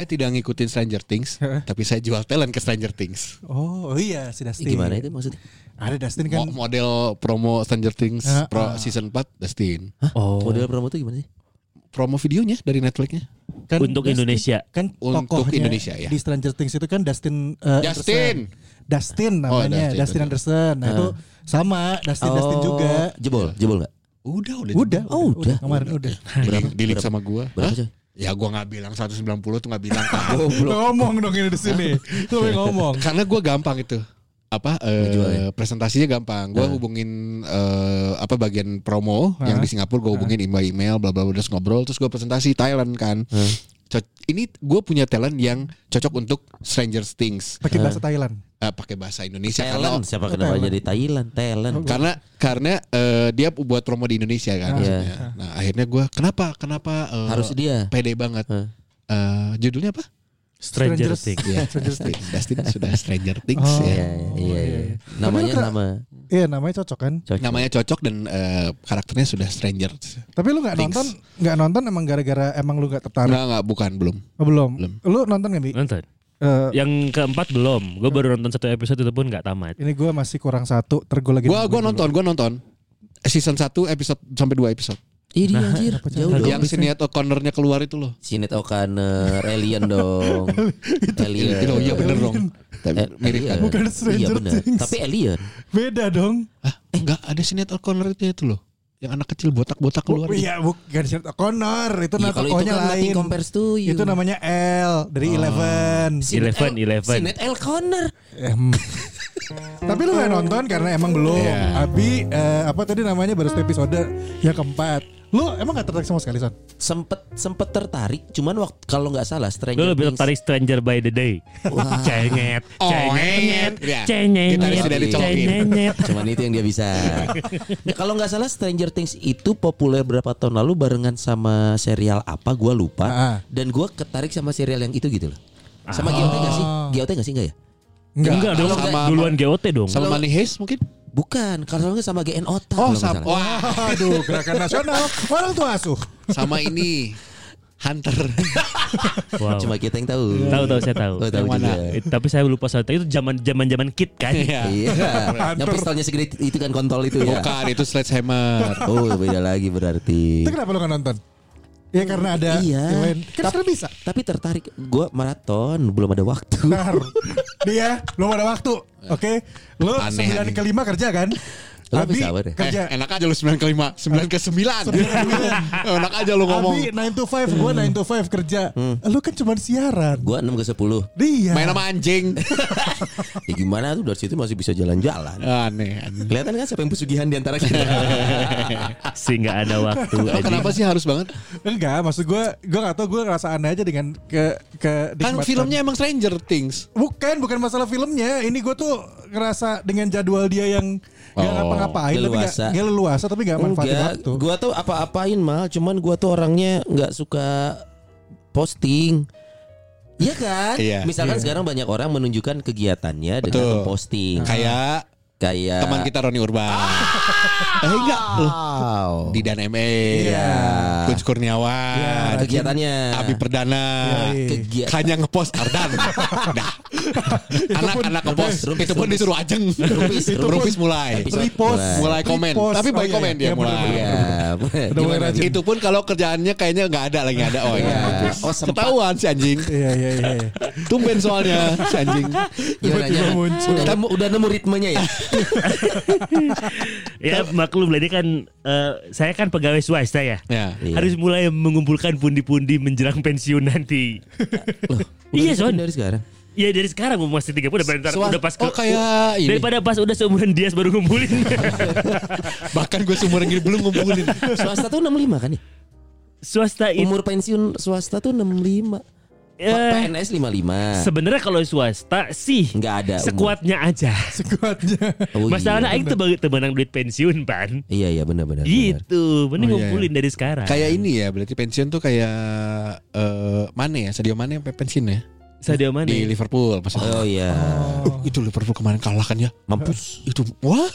Saya tidak ngikutin Stranger Things, tapi saya jual talent ke Stranger Things. Oh iya si Dustin. Gimana itu maksudnya? Ada Dustin kan. Mo- model promo Stranger Things Ah, pro ah. season 4 Dustin. Oh. Model promo itu gimana sih? Promo videonya dari Netflixnya. kan Untuk Dustin- Indonesia. Kan Untuk Indonesia, ya. Di Stranger Things itu kan Dustin eh, Justin. Anderson. Dustin Oh, namanya, Dustin, Dustin, Anderson. Nah, itu sama Dustin Dustin Oh, juga. Jebol, jebol nggak? Udah, udah. Udah, Oh, udah. Kemarin udah. Berapa? Di, link sama gua. Berapa Hah? Ya gua nggak bilang 190 tuh nggak bilang kan. ngomong dong ini di sini. Lu ngomong. Karena gua gampang itu. Apa eh, ya? presentasinya gampang. Gua hubungin eh, apa bagian promo yang di Singapura gua hubungin email email bla bla bla terus ngobrol terus gua presentasi Thailand kan. Ini gue punya talent yang cocok untuk Stranger Things Pakai bahasa Thailand. Eh, pakai bahasa Indonesia Talent. karena Siapa kenapa Talent. jadi Thailand? Talent. karena karena eh, dia buat promo di Indonesia kan. Iya. maksudnya. Nah akhirnya gue kenapa kenapa eh, Harus dia. pede banget. Hah. Eh, judulnya apa? Stranger. Things. Ya, Dustin, Dustin sudah Stranger Things Oh. ya. Iya, iya, iya. Namanya Tapi nama Iya namanya cocok kan. cocok. Namanya cocok dan eh, karakternya sudah Stranger. Tapi lu nggak nonton, nggak nonton emang gara-gara emang lu nggak tertarik? Enggak enggak bukan belum. Oh, belum. Belum. Lu nonton nggak bi? Nonton. Eh, Yang keempat belum. Gue baru nonton satu episode itu pun nggak tamat. ini gue masih kurang satu. Ter gue lagi. Gua dulu. nonton, gua nonton. Season 1 episode sampai 2 episode. Ini anjir, apa jauh dong. Yang Sinead O'Connornya keluar itu loh. Sinet O'Connor, Alien dong. Alien. Itu iya bener dong. Tapi Eh, mirip kan. alien. Bukan Stranger Iya bener. Things. Tapi Alien. Beda dong. Hah? Enggak ada Sinead O'Connor itu itu loh. Yang anak kecil botak-botak keluar. Oh, iya bukan Sinead O'Connor. Itu Iya, nama kalau itu tokohnya kan lain. nothing compares to you. Itu namanya L dari Eleven. Sinet Eleven, L- Eleven. Sinet L. Connor. Tapi lu gak nonton karena emang belum. Iya. Abi eh, apa tadi namanya baru episode yang keempat. Lu emang gak tertarik sama sekali son? Sempet sempet tertarik, cuman waktu kalau nggak salah Stranger Lu lebih Things- tertarik Stranger by the Day. Wah. Cenget, Oh, cenget, iya. cenget, Gitaris tidak dicokokin. cenget. Cuman itu yang dia bisa. Ya, kalau nggak salah Stranger Things itu populer berapa tahun lalu barengan sama serial apa gua lupa. Ah. Dan gua ketarik sama serial yang itu gitu loh. Sama GOT gak sih? GOT gak sih enggak ya? Enggak dong, Sama- duluan GOT dong. Sama Money Heist mungkin? Bukan, kalau nggak sama GN Otak. Oh, nggak sama. Wah, Aduh, gerakan nasional. Orang tua asuh. sama ini Hunter. Wow. Cuma kita yang tahu. Tahu tahu saya tahu. Oh, tahu juga. Eh, Tapi saya lupa soal itu zaman zaman zaman kid kan. Iya. Iya. yang pistolnya segede itu kan kontol itu ya. Bukan, itu Sledgehammer. Oh, beda lagi berarti. Itu kenapa lu gak nonton? Ya karena ada Iya. yang lain. Kan sekarang bisa. Tapi tertarik gua maraton, belum ada waktu. Bentar. Dia belum ada waktu. Oke. Lu Aneh, 9 aneh. ke 5 kerja kan? Lu Abi bisa apa deh? kerja. Eh, enak aja lu 9 ke 5, 9 ke 9. enak aja lu ngomong. Abi 9 to 5, gua 9 to 5 kerja. Lu kan cuma siaran. Gua 6 ke 10. Dia. Main sama anjing. Ya gimana tuh dari situ masih bisa jalan-jalan. Aneh, aneh. Kelihatan kan siapa yang pesugihan di antara kita. Sih nggak ada waktu. Oh, aja. kenapa sih harus banget? Enggak, maksud gua gua gak tau gua ngerasa aneh aja dengan ke ke Kan filmnya emang Stranger Things. Bukan, bukan masalah filmnya. Ini gue tuh ngerasa dengan jadwal dia yang nggak Oh, ngapa-ngapain, tapi nggak leluasa. nggak leluasa, tapi nggak manfaatin Enggak, waktu. gua tuh apa-apain mal, cuman gua tuh orangnya nggak suka posting. Iya kan? Iya. Misalkan Iya. sekarang banyak orang menunjukkan kegiatannya dengan Betul. memposting. Kayak Kayak teman kita Roni Urban. eh enggak loh. Wow. Di Dan ME. Iya. Coach Kurniawan. Iya. kegiatannya. Abi Perdana. Iya. Kegiatan. Hanya ngepost Ardan. Dah. Anak-anak ngepost. Itu pun disuruh ajeng. Rupis, Rupis mulai. Repost. mulai. Mulai komen. Repost. Tapi baik iya, komen iya. dia Iya, mulai. Iya. Itu pun kalau kerjaannya kayaknya nggak ada lagi ada. Oh iya. Iya. Oh. Ketahuan si anjing. Iya iya iya. iya. Tumben soalnya si anjing. Tiba-tiba muncul. Udah nemu ritmenya ya? Ya maklum lah ini kan eh, saya kan pegawai swasta ya. Ya. Iya. Harus mulai mengumpulkan pundi-pundi menjelang pensiun nanti. Loh, Iya, Son. dari sekarang. Ya dari sekarang mau masih 30 udah, bentar, udah pas ke Oh kayak ini. daripada pas udah seumuran dia baru ngumpulin. Bahkan gue seumuran gini belum ngumpulin. Swasta tuh 65 kan ya? Swasta itu Umur pensiun swasta tuh 65. Eh, PNS 55. sebenarnya kalau swasta sih Enggak ada. umur. sekuatnya aja. Sekuatnya. Oh, Masalahnya iya. aing tuh bagi temenang duit pensiun pan. Iya iya benar benar. Gitu, mending Oh, iya, ngumpulin dari sekarang. kayak ini ya, berarti pensiun tuh kayak eh Mane ya, Sadio Mane sampai pensiun ya Sadio Mane. di Liverpool maksudnya. Oh iya. Uh, itu Liverpool kemarin kalah kan ya? Mampus. Itu wah.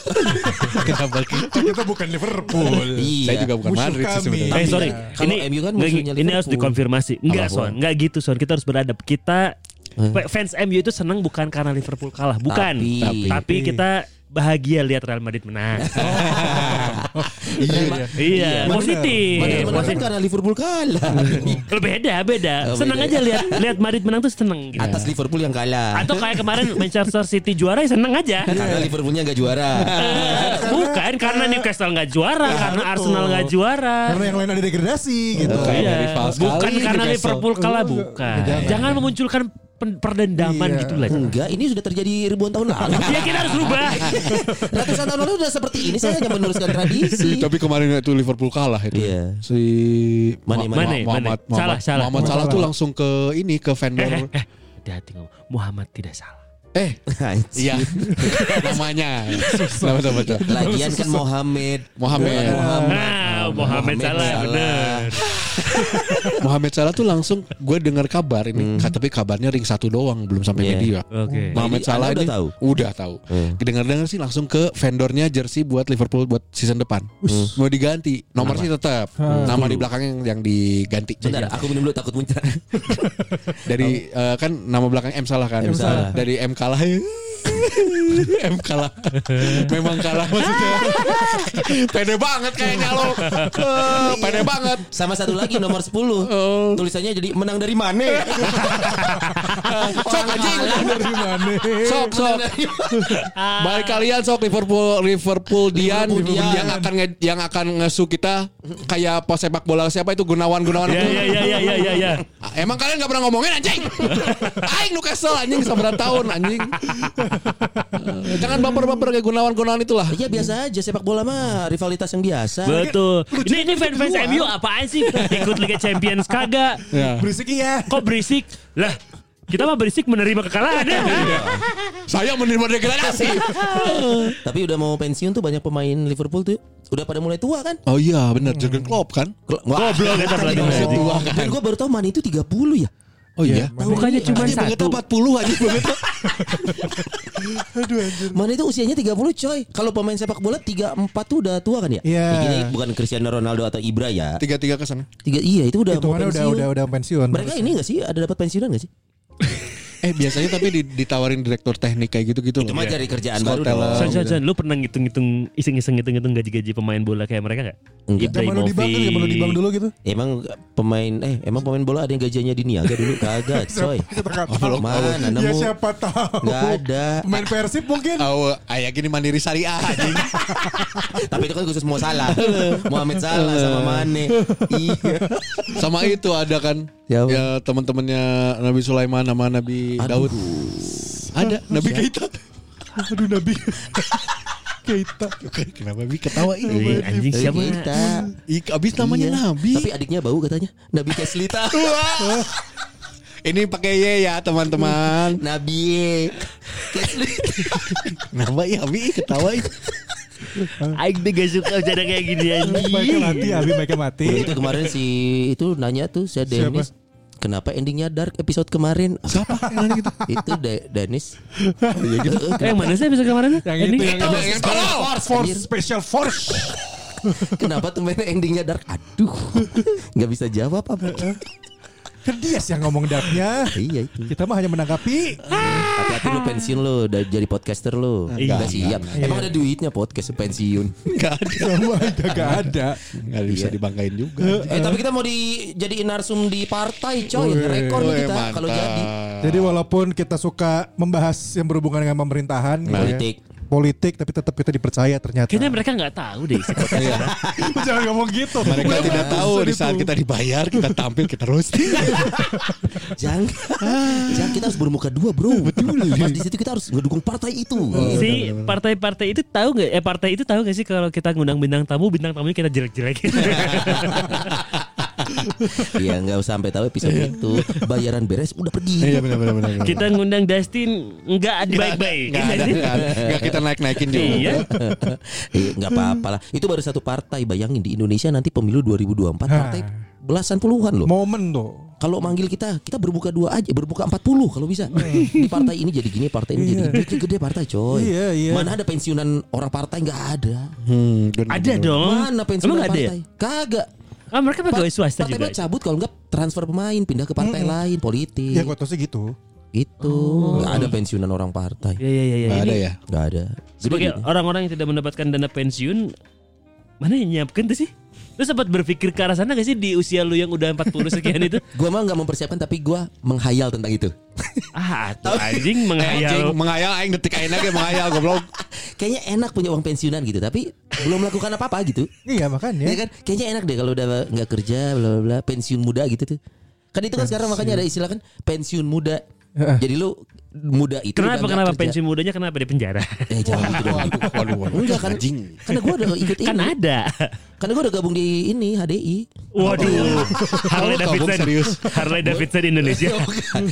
Kenapa gitu? Kita bukan Liverpool. Iya. Saya juga bukan Musuh Madrid sih sebenarnya. Eh Tapi sorry, kalau ini MU kan ini harus dikonfirmasi. Enggak son, enggak gitu son. Kita harus beradab. Kita fans MU itu senang bukan karena Liverpool kalah, bukan. Tapi- Tapi, kita bahagia lihat Real Madrid menang. Iya, iya, positif. Madrid menang kan positif. karena Liverpool kalah. Beda, beda. Oh, senang beda. aja lihat lihat Madrid menang tuh seneng gitu. Atas Liverpool yang kalah. Atau kayak kemarin Manchester City juara ya seneng aja. Karena Liverpoolnya nggak juara. Eh, Bukan karena Newcastle nggak juara, karena Arsenal nggak juara. Karena yang lain ada degradasi gitu. Kayak Iya. Bukan karena Newcastle. Liverpool kalah Oh, bukan. jangan. Memunculkan perdendaman Iya. gitu lah. Enggak, ini sudah terjadi ribuan tahun lalu. Ya kita harus rubah. Ratusan tahun lalu sudah seperti ini. Saya hanya meneruskan tradisi. Tapi kemarin itu Liverpool kalah itu. Iya. Si Mane, Mane, Muhammad, Mane. Salah, Muhammad, salah. Muhammad Salah Salah. tuh langsung ke ini ke vendor. Eh, eh, hati-hati ngomong. Muhammad tidak salah. Eh, iya. Namanya. Nama sama tuh. Lagian kan Mohamed. Mohamed. Muhammad. Ah, Muhammad salah, bener. Muhammad Salah tuh langsung gue dengar kabar ini, tapi kabarnya ring satu doang belum sampai Iya. media. Oke. Muhammad Jadi Salah ini udah tahu? udah tahu. Hmm. Dengar-dengar sih langsung ke vendornya jersey buat Liverpool buat season depan. Mau diganti, nomor sih tetap. Nama di belakangnya yang, yang diganti. Bentar, aku minum dulu takut muncrat. Dari eh, kan nama belakang M salah kan? M salah. Dari M kalah. M kalah. Memang kalah maksudnya. Pede banget kayaknya lo. Eh, Pede banget. Sama satu lagi nomor 10. Oh. Tulisannya jadi menang dari mana? Sok anjing. Dari mana? Sok sok. Balik kalian sok Liverpool Liverpool Dian Liverpool Dian. yang akan nge- yang akan ngesu kita kayak pos sepak bola siapa itu Gunawan Gunawan Ya, ya, ya, ya, ya, ya, ya. Ah, Emang kalian gak pernah ngomongin anjing? Aing kesel anjing seberapa tahun anjing. Eh, Jangan baper-baper kayak Gunawan-Gunawan itulah. Iya biasa aja sepak bola mah rivalitas yang biasa. Betul. Ini ini fans-fans MU apaan sih? Ikut Liga Champions kagak? Ya. Berisik iya. Kok berisik? Lah, kita mah berisik menerima kekalahan ya. Saya menerima degradasi. Tapi udah mau pensiun tuh banyak pemain Liverpool tuh udah pada mulai tua kan? Oh iya benar Jurgen Klopp kan? Kata pelatih Goblok. pelatih. tua kan. Dan gue baru tahu Mane itu 30 ya. Oh iya. Bukannya cuma satu. begitu 40 anjing begitu. Mane itu usianya 30 coy. Kalau pemain sepak bola 34 tuh udah tua kan ya? Iya. Ya, Ini bukan Cristiano Ronaldo atau Ibra ya. Tiga-tiga ke sana. Tiga iya itu udah mau Hitungannya udah pensiun. udah udah pensiun. Mereka ini gak sih ada dapat pensiunan gak sih? Eh biasanya tapi di- ditawarin direktur teknik kayak gitu-gitu loh. Cuma cari kerjaan Scott baru dong. San, lu pernah ngitung-ngitung iseng-iseng ngitung-ngitung gaji-gaji pemain bola kayak mereka gak? Enggak. Zaman lu di bank kan, zaman lu di bank dulu gitu. Emang pemain eh emang pemain bola ada yang gajinya di niaga dulu kagak coy. Tahu. Mana Ya nemu? siapa tahu. Nggak ada. Pemain Persib mungkin. Oh, ayah gini mandiri syariah anjing. Tapi itu kan khusus mau salah. Muhammad Salah sama Mane. Iya. Sama itu ada kan Ya, ya, teman-temannya Nabi Sulaiman sama Nabi Daud. Ada Nabi Keita. Aduh Nabi. Keita. Kenapa Bi ketawa ini? anjing siapa? Kita. Ik, abis namanya Iya. Nabi. Tapi adiknya bau katanya. Nabi Keslita. Ini pakai Y ya teman-teman. Nabi Keslita. Kenapa ya Abi ketawa itu? Aing tuh gak suka bercanda kayak gini Mereka mati. Abi mereka mati. Gitu kemarin si itu nanya tuh si Dennis. Kenapa endingnya dark episode kemarin? Siapa yang gitu? itu De- Dennis. Ya gitu. Eh, yang mana sih episode kemarin? Yang Ending? itu yang, yang, yang. Force, Force, Special Force. Kenapa tuh endingnya dark? Aduh, nggak bisa jawab apa. Kan dia sih yang ngomong darknya. iya itu. Kita mah hanya menanggapi. Hati-hati lu pensiun lu, udah jadi podcaster lu. Iya. Udah siap. Emang ada duitnya podcast pensiun. Enggak ada. Sama aja gak ada. Enggak bisa dibanggain juga. eh tapi kita mau dijadiin narsum di partai coy. Rekor kita kalau jadi. Jadi walaupun kita suka membahas yang berhubungan dengan pemerintahan. Politik. Politik tapi tetap kita dipercaya ternyata. Kayaknya mereka nggak tahu deh isi kota. Jangan ngomong gitu. Mereka Udah tidak tahu di itu. saat kita dibayar kita tampil kita roasting. Jangan, jangan kita harus bermuka dua bro. Betul. Pas di situ kita harus ngedukung partai itu. si partai-partai itu tahu nggak? Eh partai itu tahu nggak sih kalau kita ngundang bintang tamu, bintang tamunya kita jelek-jelekin. Iya nggak usah sampai tahu episode itu. Bayaran beres udah pergi. Iya benar benar benar. kita ngundang Dustin nggak dibaik-baik. Nggak kita naik naikin juga. Iya. Iya, nggak apa-apa lah. Itu baru satu partai. Bayangin di Indonesia nanti pemilu 2024 partai belasan puluhan loh. Momen tuh. Kalau manggil kita, kita berbuka dua aja, berbuka 40 kalau bisa. Di partai ini jadi gini, partai ini jadi Iya. duitnya gede partai coy. Iya, iya. Mana ada pensiunan orang partai nggak ada. Hmm, benar, Ada dong. Mana pensiunan Emang ya? partai? Kagak. Ah mereka pegawai swasta partai juga. mau cabut kalau nggak transfer pemain pindah ke partai lain politik. Ya gua tahu sih gitu. Itu nggak ada pensiunan orang partai. Iya iya iya. Nggak Ini ada ya. Nggak ada. Sebagai gitu. orang-orang yang tidak mendapatkan dana pensiun, mana yang nyiapkan tuh sih? Lu sempat berpikir ke arah sana gak sih di usia lu yang udah 40 sekian itu? Gua mah nggak mempersiapkan tapi gua menghayal tentang itu. Ah, tuh anjing Eh, anjing, menghayal. menghayal aing detik aing lagi menghayal goblok. Kayaknya enak punya uang pensiunan gitu, tapi belum melakukan apa-apa gitu. Iya makanya. Ya kan? Kayaknya enak deh kalau udah nggak kerja bla bla bla pensiun muda gitu tuh. Kan itu kan sekarang makanya ada istilah kan pensiun muda. Jadi lu muda itu Kenapa kenapa kerja. pensiun mudanya kenapa di penjara? Eh jangan gitu dong. Waduh, waduh. Enggak kan Anjing. Karena gua udah ikut ini. kan ada. Karena gua udah gabung di ini HDI. Waduh. Harley Davidson. serius? Harley Davidson Indonesia.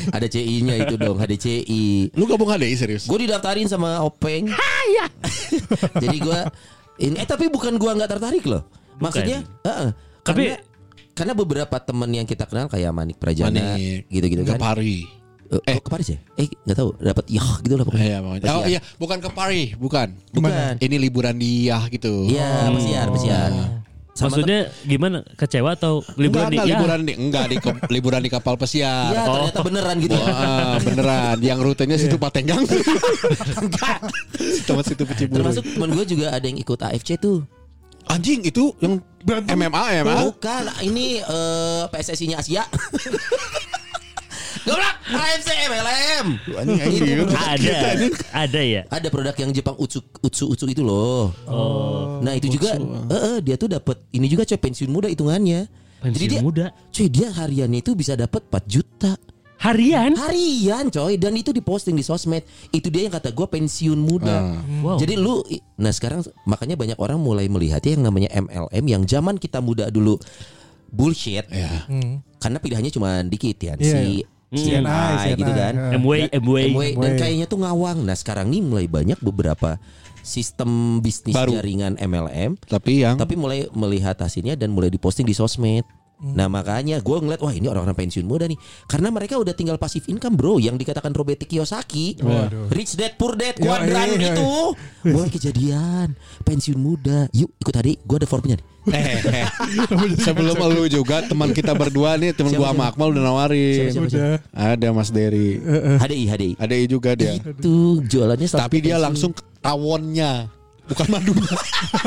ada CI-nya itu dong, HDCI. Lu gabung HDI serius? Gue didaftarin sama Openg. Iya. Jadi gua ini eh tapi bukan gua nggak tertarik loh. Maksudnya, heeh. Tapi- karena beberapa teman yang kita kenal kayak Manik Prajana gitu-gitu kan. Kepari. Eh, ke Paris ya? Eh, nggak tahu. Dapat yah gitu lah pokoknya. Iya. Pesiar. Oh iya, bukan ke Paris, bukan. Bukan. Ini liburan di Yah gitu. Iya, pesiar, pesiar. Sama Maksudnya gimana? Kecewa atau liburan Enggak, di enggak, ya? liburan di enggak di ke- liburan di kapal pesiar. Iya, ternyata beneran gitu. Wah, beneran. Yang rutenya situ Patenggang. Tempat situ Peciburu. Termasuk teman gue juga ada yang ikut AFC tuh. anjing itu yang. MMA MMA. Bukan, ini eh, PSSI-nya Asia. Goblok, AFC MLM. Anjing anjing. Itu Ada. Ada ya. Ada produk yang Jepang Utsu Utsu Utsu itu loh. Oh. Nah, itu juga eh, eh, dia tuh dapat ini juga coy pensiun muda hitungannya. Jadi Pensiun dia muda. Coy, dia hariannya itu bisa dapat 4 juta. Harian? Harian coy dan itu diposting di sosmed. Itu dia yang kata gue pensiun muda. Wow. Jadi lu nah sekarang makanya banyak orang mulai melihatnya yang namanya MLM yang zaman kita muda dulu bullshit. Ya. Hmm. Karena pilihannya cuma dikit ya Iya, si CNI, CNI gitu CNI, kan. ya. MW, MW. MW dan kayaknya tuh ngawang. Nah, sekarang nih mulai banyak beberapa sistem bisnis Baru. jaringan MLM Tapi yang tapi mulai melihat hasilnya dan mulai diposting di sosmed. Nah makanya gue ngeliat wah ini orang-orang pensiun muda nih karena mereka udah tinggal pasif income bro yang dikatakan Robert Kiyosaki Waduh. rich dad poor dad Ya, kuadran iya, iya. itu mulai kejadian pensiun muda yuk ikut adik gue ada formnya nih eh, eh. sebelum lu juga teman kita berdua nih teman gua sama? Akmal udah nawarin. Siapa, siapa, Udah. Ada Mas Dery. HDI HDI Ada I juga dia. itu jualannya Tapi dia langsung tawonnya. Bukan madunya.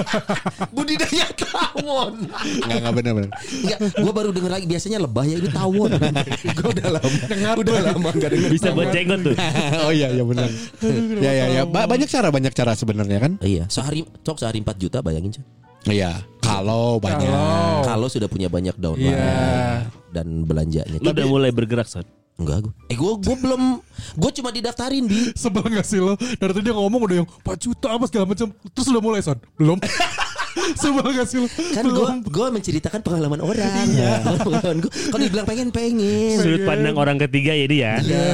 budidaya tawon Enggak enggak benar benar. Enggak, gue baru denger lagi biasanya lebah ya ini tawon. gue udah lama, udah lama gak denger. Bisa buat jenggot tuh. oh iya iya benar. Ya ya ya. Ba- banyak cara banyak cara sebenarnya kan? Iya, sehari cok sehari 4 juta bayangin cok. Iya. Kalau banyak. Kalau sudah punya banyak downline Iya. dan belanjanya. Lu udah mulai bergerak, Son. Enggak gue. Eh gue gue belum gue cuma didaftarin di sebel gak sih lo? Dari tadi dia ngomong udah yang 4 juta apa segala macam. Terus udah mulai son? Belum. sebel gak sih lo? kan gue gue menceritakan pengalaman orang. pengalaman gue. Kalau dibilang pengen pengen. Sudut pandang orang ketiga ya dia. Iya,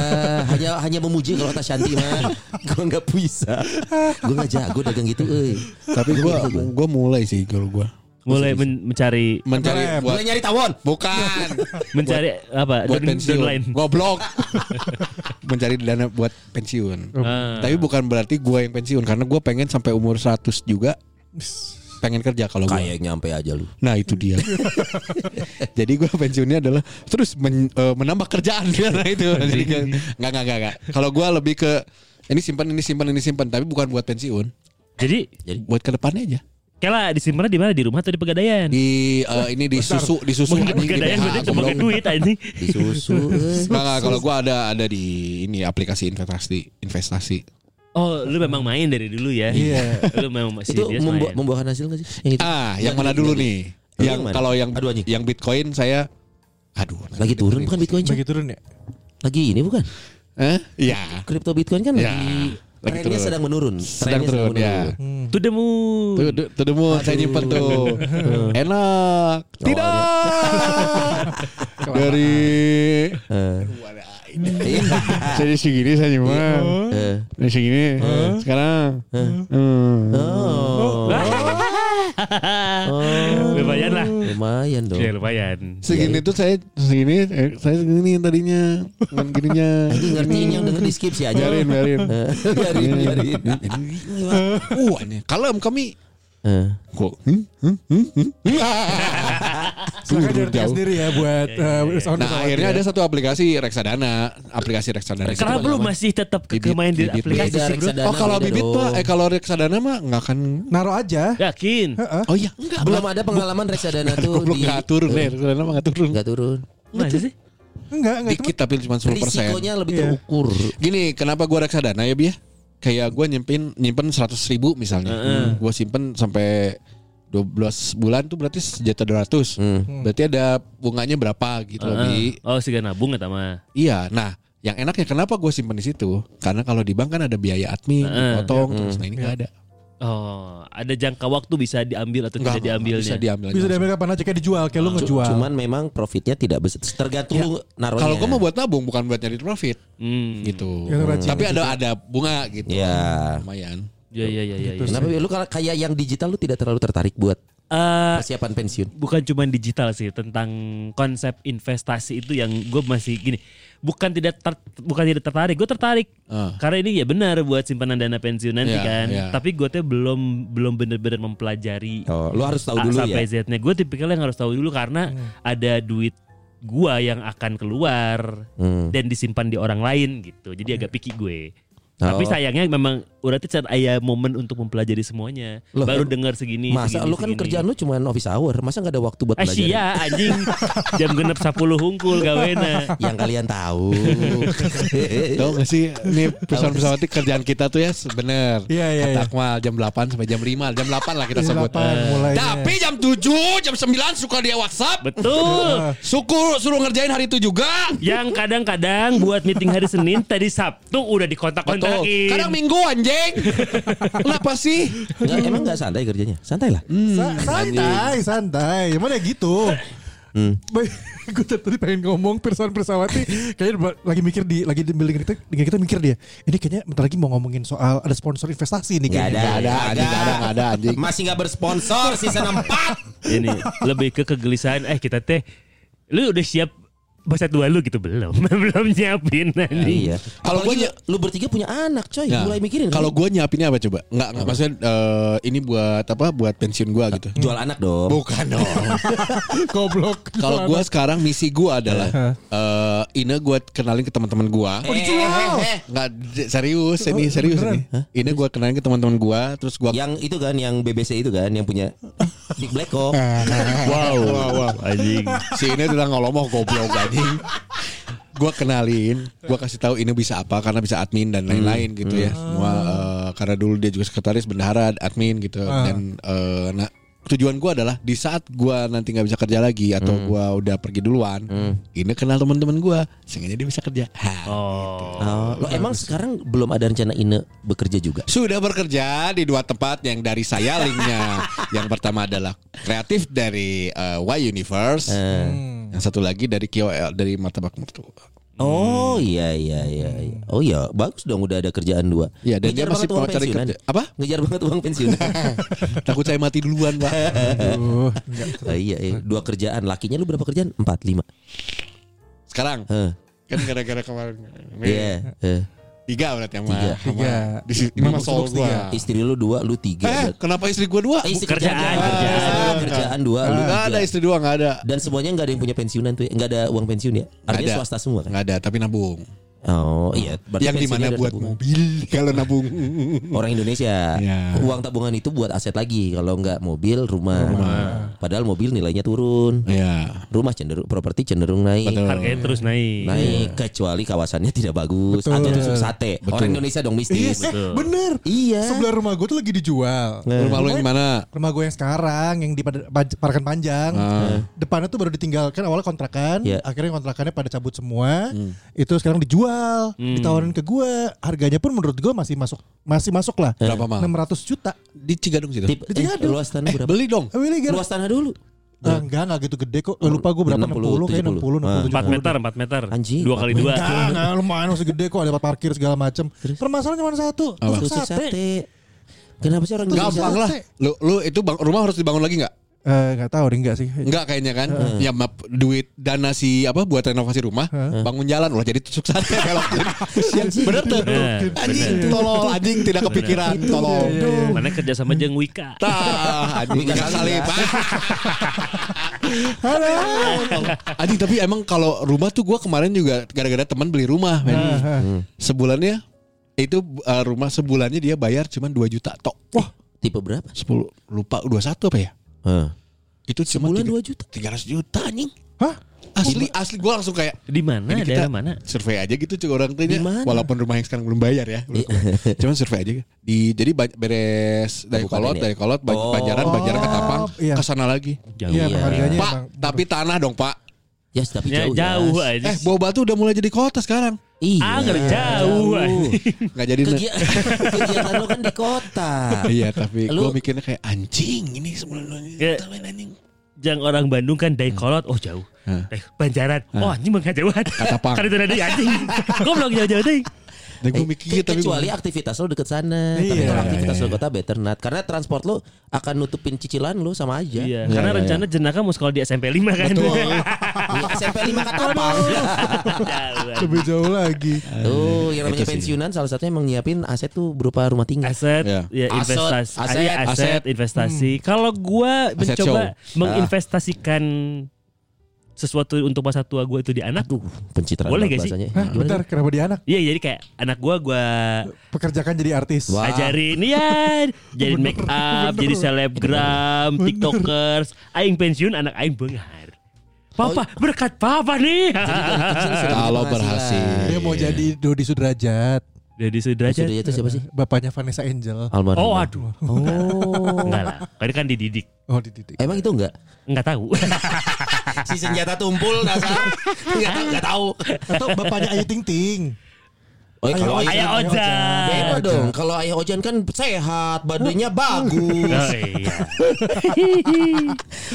hanya hanya memuji kalau kata Shanti mah. gue nggak bisa. Gue nggak jago dagang gitu. euy. Tapi gua gua mulai sih kalau gua Mulai men- mencari mencari buat Mulai nyari tawon. bukan mencari apa? buat pensiun. downline. Goblok. mencari dana buat pensiun. Ah. Tapi bukan berarti gua yang pensiun karena gua pengen sampai umur 100 juga pengen kerja kalau gua. Kayak nyampe aja lu. Nah itu dia. Jadi gue pensiunnya adalah terus men- eh, menambah kerjaan nah itu. Jadi nggak nggak nggak. Kalau gue lebih ke ini simpan ini simpan ini simpan tapi bukan buat pensiun, Jadi buat ke depannya aja. Kela disimpan di mana? Di rumah atau di pegadaian? Di eh, ini di susu di susu Mungkin di pegadaian berarti cuma goblok. pakai duit anjing. Di susu. euy. Nggak nggak kalau gue ada ada di ini aplikasi investasi investasi. Oh, lu memang main dari dulu ya? Iya. Lu memang masih Itu dia membu- main. membuahkan hasil gak sih? Yang itu? Ah, yang mana dulu nih? Yang kalau yang Aduh, yang Bitcoin saya aduh Lagi turun bukan Bitcoin? Bagi turun ya? Lagi ini bukan? Eh? Iya. Kripto Bitcoin kan Ya, lagi lagi trennya turun. sedang menurun. Sedang Trennya turun ya. To the moon. Tuh, tuh, tuh demo saya nyimpen tuh. Enak. Tidak. Dari Eh, saya segini saya nyimpen. eh. Dari segini. Sekarang. Hmm. Oh. Lumayan lah. Lumayan dong. Ya lumayan. Segini tuh saya segini eh, saya segini tadinya. Cuman gininya. Ini ngertiin yang denger di skip sih aja. Biarin, biarin. Biarin, biarin. Uh. Kalem kami. Eh, Kok? Hmm? Hmm? Hmm? Hmm? Diartikan jauh. sendiri ya buat eh, sound Nah akhirnya ya. ada satu aplikasi reksadana, aplikasi reksadana. Kenapa lu masih tetap ke Bibit, main di bibit, aplikasi sih bro? reksadana. Oh kalau bibit pak, eh kalau reksadana mah nggak akan. Naruh aja. Yakin? Oh iya, enggak. Belum ada pengalaman reksadana tuh di nggak turun deh, reksadana mah nggak turun. Nggak turun. Masa sih? Enggak, enggak Dikit tapi cuma 10 persen. Risikonya lebih terukur. Gini, kenapa gua reksadana ya Bia? Kayak gua nyimpen nyimpen 100 ribu misalnya, gua simpen sampai 12 bulan tuh berarti sejuta dua ratus. Hmm. Berarti ada bunganya berapa gitu loh, Bi. Oh, sih nabung ya mah. Iya, nah yang enaknya kenapa gue simpen di situ? Karena kalau di bank kan ada biaya admin, Heeh. dipotong terus. Nah ini nggak ada. Oh, ada jangka waktu bisa diambil atau Nggak, tidak diambilnya. Bisa diambil. Bisa diambil kapan aja kayak dijual, kayak lu ngejual. Cuman memang profitnya tidak besar. Tergantung lu naruhnya. Kalau gue mau buat nabung bukan buat nyari profit Hmm. gitu. Ya, rajin Tapi ada ada bunga gitu. Iya. Lumayan. Ya ya ya ya. ya. Kenapa lu kalau kayak yang digital lu tidak terlalu tertarik buat Eh, persiapan pensiun? bukan cuma digital sih tentang konsep investasi itu yang gue masih gini bukan tidak ter- bukan tidak tertarik gue tertarik Ah. karena ini ya benar buat simpanan dana pensiun nanti Iya, kan iya. tapi gue tuh belum belum benar-benar mempelajari Oh, lu harus tahu A dulu sampai ya. Z-nya gue tipikal yang harus tahu dulu karena ada duit gua yang akan keluar Hmm. dan disimpan di orang lain gitu jadi agak picky gue Oh. tapi sayangnya memang udah tuh saat ada momen untuk mempelajari semuanya Loh, baru dengar segini Masa segini, lu kan segini. kerjaan lu cuma office hour, masa nggak ada waktu buat Eh belajar? sia anjing Jam genep 10 hungkul gawena Yang kalian tahu. Tahu gak sih ini perusahaan pesawat itu kerjaan kita tuh ya bener. Iya, iya, Kata iya. Akmal jam 8 sampai jam 5, jam 8 lah kita Jam sebut. 8 mulainya. Tapi jam 7, jam 9 suka dia WhatsApp. Betul Syukur suruh ngerjain hari itu juga. Yang kadang-kadang buat meeting hari Senin Tadi Sabtu udah dikontak-kontakin Kadang minggu anjing. Kenapa sih? Nggak, emang nggak santai kerjanya? Santai lah. Sa- santai, santai. Emang ya gitu. Hmm. gue tadi pengen ngomong Pirsawan Pirsawati kayaknya lagi mikir di lagi di building kita dengan kita mikir dia ini kayaknya bentar lagi mau ngomongin soal ada sponsor investasi nih kayaknya. ada, Nggak ada, anjing, nggak ada, nggak ada, anjing. Masih nggak bersponsor season 4 Ini lebih ke kegelisahan Eh kita teh Lu udah siap Bahasa tua lu gitu Belum Belum nyiapin anjing Iya. Kalau gua lu bertiga punya anak, coy. Nah, Mulai mikirin. Kalau kan? gue nyiapinnya apa coba? Enggak, enggak maksudnya eh, ini buat apa? Buat pensiun gue gitu. jual anak dong. Bukan dong. Goblok. Kalau gue sekarang misi gue adalah eh Ine gue kenalin ke teman-teman gue. Oh, dijual. Nggak j- serius ini serius ini. Ini gue kenalin ke teman-teman gue, terus gue Yang itu kan, yang BBC itu kan, yang punya Big Black Hawk. Wow wow Anjing si Ine udah ngomong goblok anjing. Gue kenalin, gue kasih tahu ini bisa apa karena bisa admin dan lain-lain gitu ya. Semua eh, karena dulu dia juga sekretaris bendahara, admin gitu dan eh, nah tujuan gue adalah di saat gue nanti nggak bisa kerja lagi atau gue udah pergi duluan, ini kenal teman-teman gue sehingga dia bisa kerja. Ha. Oh Oh, lo emang sekarang belum ada rencana Ine bekerja juga? Sudah bekerja di dua tempat yang dari saya linknya. yang pertama adalah kreatif dari eh, Y Universe. Yang satu lagi dari KOL dari Martabak Mertua. Oh iya iya iya. iya. Oh iya bagus dong udah ada kerjaan dua. Iya, dan dia Ngejar masih banget uang mau cari kerja. Apa? Ngejar banget uang pensiun. Takut saya mati duluan, Pak. Aduh, Oh, iya, iya dua kerjaan. Lakinya lu berapa kerjaan? Empat lima. Sekarang Heh. kan gara-gara kemarin. Iya. eh. Tiga berarti sama. Tiga. sama- Tiga. Di sini mah soal gua. tiga. Istri lu dua, lu tiga. Eh, Berarti- kenapa istri gua dua? Eh, istri Kerjaan, kerjaan, kerjaan. kerjaan dua, lu Enggak tiga. ada istri dua, enggak ada. Dan semuanya nggak ada yang punya pensiunan tuh, nggak ada uang pensiun ya? Artinya ada. swasta semua kan? Enggak ada, tapi nabung. Oh iya, berarti yang di mana buat tabungan. mobil kalau nabung. Orang Indonesia. Ya. Uang tabungan itu buat aset lagi. Kalau nggak mobil, rumah. Padahal mobil nilainya turun. ya. Rumah cenderung properti cenderung naik. Betul. Harganya terus naik. Naik kecuali kawasannya tidak bagus Betul. atau tusuk sate. Orang Indonesia dong Iya, mistis. eh, bener. Iya. Sebelah rumah gue tuh lagi dijual. Rumah lu yang mana? Rumah gue yang sekarang yang di Parakan Panjang. Depannya tuh baru ditinggalkan awalnya kontrakan, Iya. akhirnya kontrakannya pada cabut semua. Itu sekarang dijual, ditawarin ke gue. Harganya pun menurut gue masih masuk masih masuk lah. Berapa mal? 600 juta. Di Cigadung situ. Di eh, Cigadung. luas tanah Eh, berapa? beli dong. Eh, Gar- Luas tanah dulu. Ah, enggak, enggak gitu gede kok. Eh, lupa gue berapa 60, 60, kayak 60, 60, 4 meter, 4 meter. Anjing, Dua kali dua. Enggak, enggak lumayan masih gede kok ada tempat parkir segala macem. Permasalahan cuma satu, tusuk sate. sate. Kenapa sih orang? Gampang lah. Lu lu itu bang, rumah harus dibangun lagi nggak? Eh, enggak tahu deh enggak sih. Enggak kayaknya kan. Ya map duit dana si apa buat renovasi rumah, bangun jalan ulah jadi tusuk sate kalau. Bener tuh. Anjing tolol anjing tidak kepikiran tolol. Mana kerja sama jeung Wika. Tah, anjing Wika gak Salib. salib. anjing tapi emang kalau rumah tuh gua kemarin juga gara-gara teman beli rumah, men. Sebulannya itu uh, rumah sebulannya dia bayar cuma 2 juta tok. Wah, Tipe berapa? 10 lupa 21 apa ya? Hah. Itu cuma Sebulan tiga- 2 juta. 300 juta anjing. Hah? Asli asli gua langsung kayak Di mana? Ini Daerah kita mana? survei aja gitu cuy orang mana? walaupun rumah yang sekarang belum bayar ya cuman survei aja di jadi beres dari kolot ya? dari kolot Oh. Banjaran Banjaran ke Tapang iya. ke sana lagi Jauh. Iya, harganya pak emang- tapi tanah dong pak Ya, tapi Ya, jauh. jauh ya. aja. eh Bau Batu udah mulai jadi kota sekarang Iya. Ah, nggak jauh. anjing. nggak jadi Kegi- kegiatan lo kan di kota. iya tapi Lu- gue mikirnya kayak anjing ini sebelum Kayak- anjing Jang orang Bandung kan dari kolot, oh jauh. Dari Banjaran, oh anjing mah jauhan. Katapang. Kan itu ada anjing. Goblok jauh-jauh deh. Dan gue Eh, mikir ke- tapi kecuali aktivitas lo deket sana. Tapi Iya, kalau iya, aktivitas lo kota better not karena transport lo akan nutupin cicilan lo sama aja. Iya, Iya, karena iya, rencana jenaka mau sekolah di SMP 5 kan. Betul. Iya, SMP 5 Katapang. Lebih jauh lagi. Tuh, yang namanya pensiunan salah satunya emang nyiapin aset tuh berupa rumah tinggal. aset Ya. ya Aset, investasi aset, iya, aset, aset. investasi kalau gua Aset mencoba show. menginvestasikan sesuatu untuk masa tua gua itu di anak Aduh, pencitraan Boleh gak sih? bahasanya. Hah, bentar, kenapa dia anak? iya jadi kayak anak gua gua Pekerjakan jadi artis. Wah. ajarin ya jadi make up jadi selebgram tiktokers aing pensiun anak aing benghar Papa berkat papa nih. Kalau berhasil. penghasilan. Dia mau jadi Dodi Sudrajat. Jadi Sudah sudrajat. itu siapa sih? Bapaknya Vanessa Angel. Almarhum. Oh aduh. Oh. Enggak lah. Kan kan dididik. Oh, di titik. Emang itu enggak? Enggak tahu. si senjata tumpul dasar. Enggak enggak tahu. Atau bapaknya Ayu Ting Ting. Oh, iya, kalau ayah Ayah Ojan. Beda dong. Kalau ayah Ojan kan sehat, badannya bagus. Oh iya.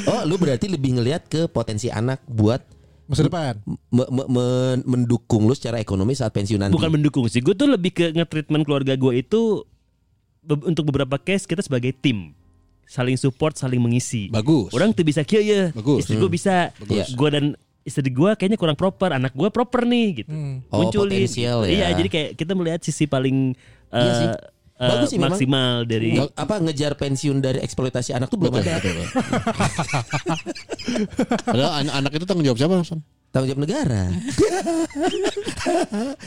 Oh, lu berarti lebih ngelihat ke potensi anak buat Masa depan. me- me- men- mendukung lu secara ekonomi saat pensiun nanti. Bukan mendukung sih. Gue tuh lebih ke nge-treatment keluarga gue itu be- untuk beberapa case kita sebagai tim saling support, saling mengisi. Bagus. Orang tuh bisa kia ya. Bagus. Istri gue bisa. Bagus. Gue dan istri gue kayaknya kurang proper. Anak gue proper nih gitu. Oh, Munculin. potensial ya. Iya, jadi kayak kita melihat sisi paling Iya eh, sih. Eh, Bagus sih memang. maksimal dari Nggak- apa ngejar pensiun dari eksploitasi anak tuh belum ada. Padahal an- anak itu tanggung jawab siapa? Tanggung jawab negara.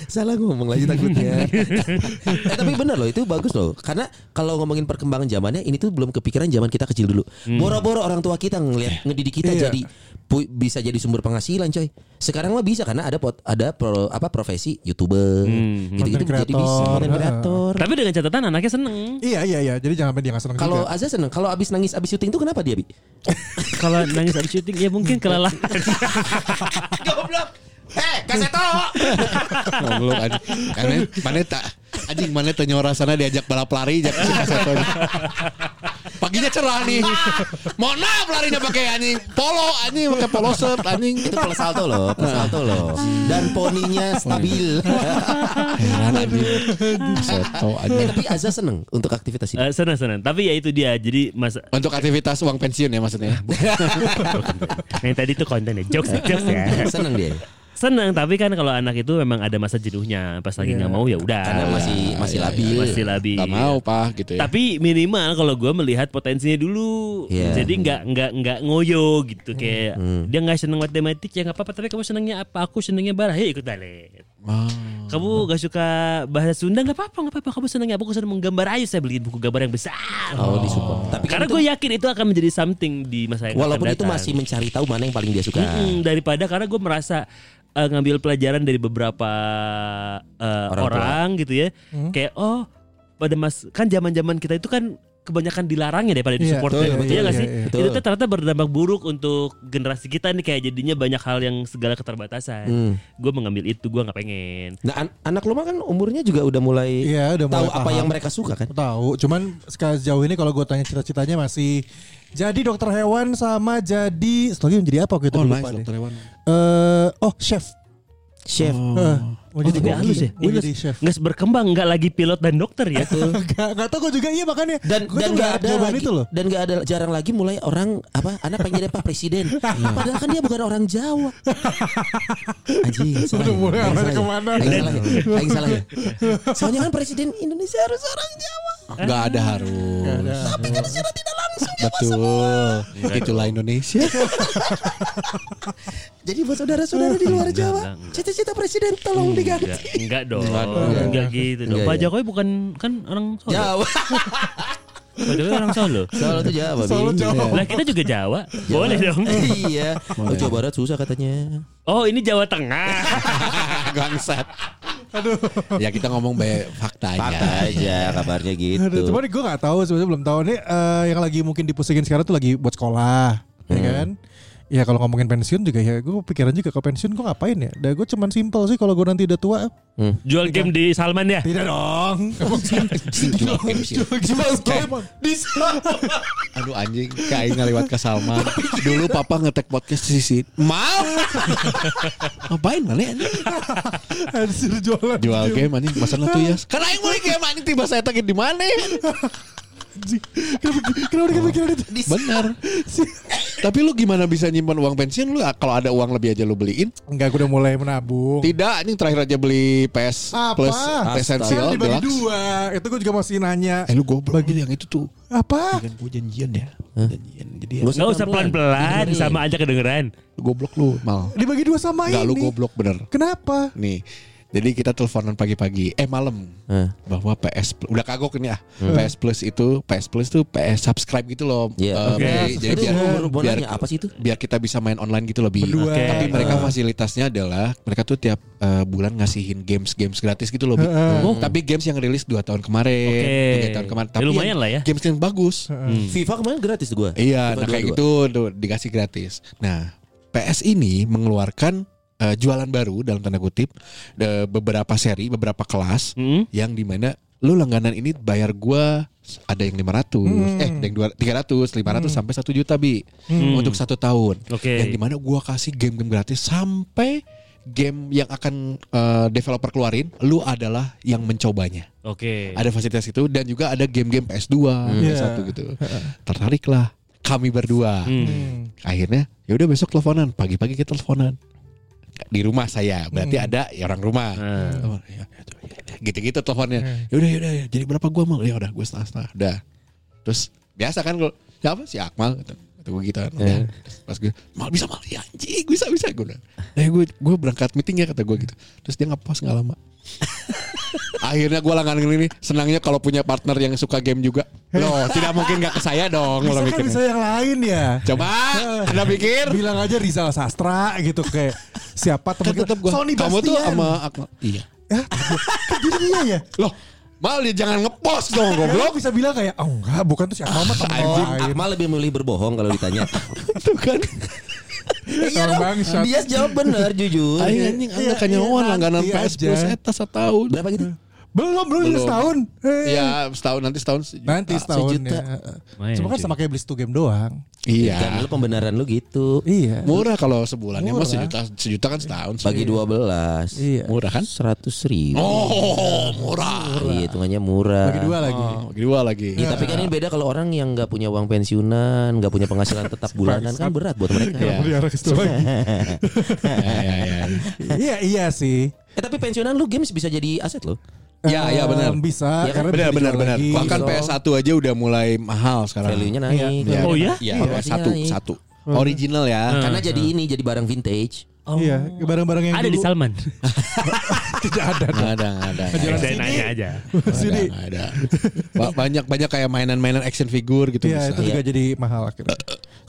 Salah ngomong lagi takutnya. eh, tapi bener loh itu bagus loh. Karena kalau ngomongin perkembangan zamannya ini tuh belum kepikiran zaman kita kecil dulu. Boro-boro orang tua kita ngelihat ngedidik kita Iya. jadi bisa jadi sumber penghasilan coy. Sekarang mah bisa karena ada pot, ada pro, apa profesi YouTuber. Gitu-gitu Content jadi bisa creator. content creator. Tapi dengan catatan anaknya seneng. Iya, iya, iya. Jadi jangan sampai dia nggak seneng Kalau. Azza seneng, kalau abis nangis abis syuting tuh kenapa dia bi? Kalau nangis habis syuting ya mungkin kelelahan. Goblok. Eh, kaseto. Goblok anjing. Karena mana tak anjing mana tanya orang sana diajak balap lari jak kaseto. Paginya cerah nih. Mohon maaf larinya pakai anjing polo anjing pakai polo shirt anjing. Itu plus salto loh, plus salto loh. Dan poninya stabil. Heran anjing. Kaseto eh, anjing. tapi Azza seneng untuk aktivitas ini. Eh, senang senang. Tapi ya itu dia. Jadi mas Untuk aktivitas uang pensiun ya maksudnya. yang tadi tuh konten ya jokes jokes ya. seneng dia. Senang tapi kan kalau anak itu memang ada masa jenuhnya pas lagi nggak mau ya udah. Karena masih masih labil. masih labil. Gak mau pak gitu ya. Tapi minimal kalau gue melihat potensinya dulu, Iya. jadi nggak nggak nggak ngoyo gitu kayak dia nggak seneng matematik ya nggak apa-apa tapi kamu senengnya apa aku senengnya barah ya ikut balet. Kamu gak suka bahasa Sunda nggak apa-apa nggak apa-apa. Kamu senangnya apa? Aku senang menggambar ayo saya beliin buku gambar yang besar. Oh, disupport. Tapi kan Karena itu- gue yakin itu akan menjadi something di masa yang walaupun akan itu datang. masih mencari tahu mana yang paling dia suka. Mm-mm, daripada karena gue merasa eh, ngambil pelajaran dari beberapa eh, Orang orang, gitu ya. Kayak oh pada mas kan zaman-zaman kita itu kan kebanyakan dilarangnya daripada Iya, disupport betul, ya, betul, iya nggak iya, sih? iya. Itu tuh ternyata berdampak buruk untuk generasi kita nih kayak jadinya banyak hal yang segala keterbatasan. Hmm. Gue mengambil itu gue nggak pengen. Nah, an- anak lo mah kan umurnya juga udah mulai Iya, udah tahu mulai apa paham. yang mereka suka kan. Tahu, cuman sejauh ini kalau gue tanya cita-citanya masih jadi dokter hewan sama jadi lagi menjadi apa gitu Oh nice dokter hewan. Eh, oh chef. Chef. Eh, mau jadi Tapi halus ya. Dia jadi nggak- chef. nggak berkembang nggak lagi pilot dan dokter ya. Gak, gak tau gue juga iya makanya dan dan nggak nggak ada lagi, itu loh dan nggak ada jarang lagi mulai orang apa anak pengen jadi pak presiden padahal kan dia bukan orang Jawa anjing salah Udah ya? mulai Aing arahnya ya? ke mana? Aing salah ya salah ya soalnya kan presiden Indonesia harus orang Jawa Enggak ada harus. tapi kan secara tidak langsung dia Betul. Itulah Indonesia. jadi buat saudara-saudara di luar Jawa cita-cita presiden tolong diganti enggak dong. Enggak gitu dong. Enggak, Pak ya. Jokowi bukan kan orang Solo. Jawa Pak Jokowi orang Solo. Solo tuh Jawa Solo. Jawa. Lah kita juga Jawa. Boleh dong. iya oh, Jawa Barat susah katanya Oh, ini Jawa Tengah. Gangsat. Aduh. Ya kita ngomong baik faktanya. fakta aja kabarnya gitu Aduh, cuman gue gak tahu sebenarnya belum tahu nih eh, yang lagi mungkin dipusingin sekarang tuh lagi buat sekolah, ya Hmm. kan? Ya kalau ngomongin pensiun juga ya gue pikiran juga kalau pensiun gue ngapain ya? Dan gue cuman simpel sih kalau gue nanti udah tua. Jual game di Salman ya. Tidak dong. Jual game sih. Jual game. Aduh anjing kayak ngeliwat ke Salman. Dulu papa ngetek podcast di sini. Mal. Ngapain mana anjing? Anjir jualan. Jual game anjing masalah tuh ya. Karena yang mau game anjing tiba saya tagih di mana? Kenapa kenapa dia kepikiran itu? Benar. Tapi lu gimana bisa nyimpan uang pensiun lu kalau ada uang lebih aja lu beliin? Enggak, gue udah mulai menabung. Tidak, anjing terakhir aja beli PS Apa? Plus. Essential Kan dibagi dua. Itu gue juga masih nanya. Eh lu goblok bagi yang itu tuh. Apa? Kan gue janjian ya. Janjian. Jadi ya, Enggak usah pelan-pelan, Dengerin. sama aja kedengeran. goblok lu mal. Dibagi dua sama Enggak lu ini. goblok bener. Kenapa? Nih. Jadi kita teleponan pagi-pagi, eh malam, Hah. bahwa PS Plus- udah kagok ini ah, PS Plus itu PS Plus tuh PS subscribe gitu loh. Iya. Eh, Oke. beli. Jadi Aduh, biar, biar, apa sih itu? biar kita bisa main online gitu lebih. Berdua. Oke. Tapi mereka fasilitasnya adalah mereka tuh tiap eh, bulan ngasihin games-games gratis gitu loh. Heeh. Tapi games yang rilis 2 tahun kemarin, Oke. tiga tahun kemarin. Ya, Tapi lumayan yang- lah ya. Games yang bagus. FIFA kemarin gratis tuh gua Iya, FIFA nah kayak 22. gitu tuh dikasih gratis. Nah, PS ini mengeluarkan eh, jualan baru dalam tanda kutip de- beberapa seri, beberapa kelas Hmm? yang di mana lu langganan ini bayar gua ada yang 500, eh ada yang 200, 300, 500 sampai 1 juta bi untuk satu tahun. Oke. Yang di mana gua kasih game-game gratis sampai game yang akan eh, developer keluarin, lu adalah yang mencobanya. Oke. Ada fasilitas itu dan juga ada game-game PS2, PS1 Iya. gitu. Tertariklah kami berdua. Hmm. Akhirnya ya udah besok teleponan, pagi-pagi kita teleponan. Di rumah saya, berarti Hmm. ada ya orang rumah. Hmm. Telepon, ya, Gitu-gitu teleponnya. Ya udah ya udah ya, jadi berapa gua mal? Ya udah gue setengah-setengah. Udah. Terus biasa kan kalau siapa si Akmal gitu. Gue gitu kan. Udah. Terus Pas gue mal bisa mal ya anjing bisa bisa gue udah. Eh gue gue berangkat meeting ya kata gue gitu. Terus dia ngepost nggak lama. Akhirnya gue langganan ini senangnya kalau punya partner yang suka game juga. Loh, tidak mungkin nggak ke saya dong Bisa kalau kan mikirnya. bisa yang lain ya. Coba Anda pikir Bilang aja Rizal Sastra gitu kayak siapa teman kan tetap kita. gua Sony kamu tuh sama Akmal. Iya. Ya, kan jadi dia ya. Loh, mal dia jangan ngepost dong Lo goblok. bisa bilang kayak oh enggak bukan tuh si Akmal mah teman. Akmal lebih memilih berbohong kalau ditanya Tuh kan. Orang bangsat. dia jawab benar jujur Aing anjing Iya, anda kanyawan iya, langganan nanti PS. Plus eta setahun. berapa gitu Belum belum, Belum. setahun. Eh, Ya setahun nanti setahun sejuta. Nanti setahun sejuta. ya. Cuma kan sama kayak beli satu game doang. Iya. kan lu pembenaran lu gitu Iya. Murah kalau sebulannya mah Murah. sejuta sejuta kan setahun. sih. bagi 12 Iya. Murah kan? seratus ribu Oh, murah. iya hitungannya murah Bagi dua lagi. Oh, bagi dua lagi. Iya, tapi kan ini beda kalau orang yang nggak punya uang pensiunan, nggak punya penghasilan tetap bulanan kan berat buat mereka. Iya. Pelihara ke situ lagi. Ya, ya, ya. Iya iya sih. Eh tapi pensiunan lu games bisa jadi aset loh. Ya, ya, benar. Em, Bisa. Iya kan? karena Benar bisa benar benar. lagi. Bahkan So- PS1 aja udah mulai mahal sekarang. Value-nya naik. Iya. Oh ya? Iya, Valuasinya satu naik. satu. Original ya. Karena jadi ini jadi barang vintage. Iya, barang-barang yang Ada di dulu Salman. tidak ada. Nggak ada, ada. nggak ada. Saya nanya aja. Sini. Ada. Ba- Banyak banyak kayak mainan-mainan action figure gitu Iya, bisa. itu juga jadi mahal akhirnya.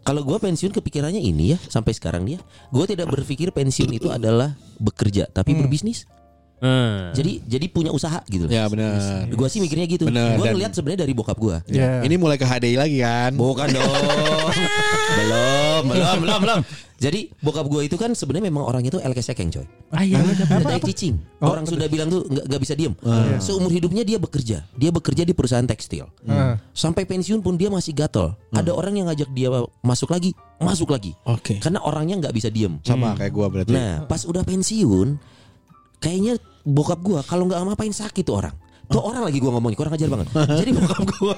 Kalau gue pensiun kepikirannya ini ya sampai sekarang nih ya, gue tidak berpikir pensiun itu adalah bekerja tapi berbisnis. Hmm. Jadi jadi punya usaha gitu. Ya benar. Gue sih mikirnya gitu. Bener, Gue dan- ngeliat sebenarnya dari bokap gue. Iya. Ini mulai ke HDI lagi kan? Bukan dong. belum, belum, belum, belum. Jadi bokap gue itu kan sebenarnya memang orangnya tuh LK sekeng coy. Ah iya. Ada cicing. Oh, Orang sudah bilang tuh nggak nggak bisa diem. Seumur hidupnya dia bekerja. Dia bekerja di perusahaan tekstil. Ah. Sampai pensiun pun dia masih gatel. Ada orang yang ngajak dia masuk lagi, masuk lagi. Oke. Karena orangnya nggak bisa diem. Sama kayak gua berarti. Nah, pas udah pensiun, kayaknya bokap gua kalau nggak ngapain sakit tuh orang. Tuh orang lagi gua ngomongnya kurang ajar banget. Jadi bokap gua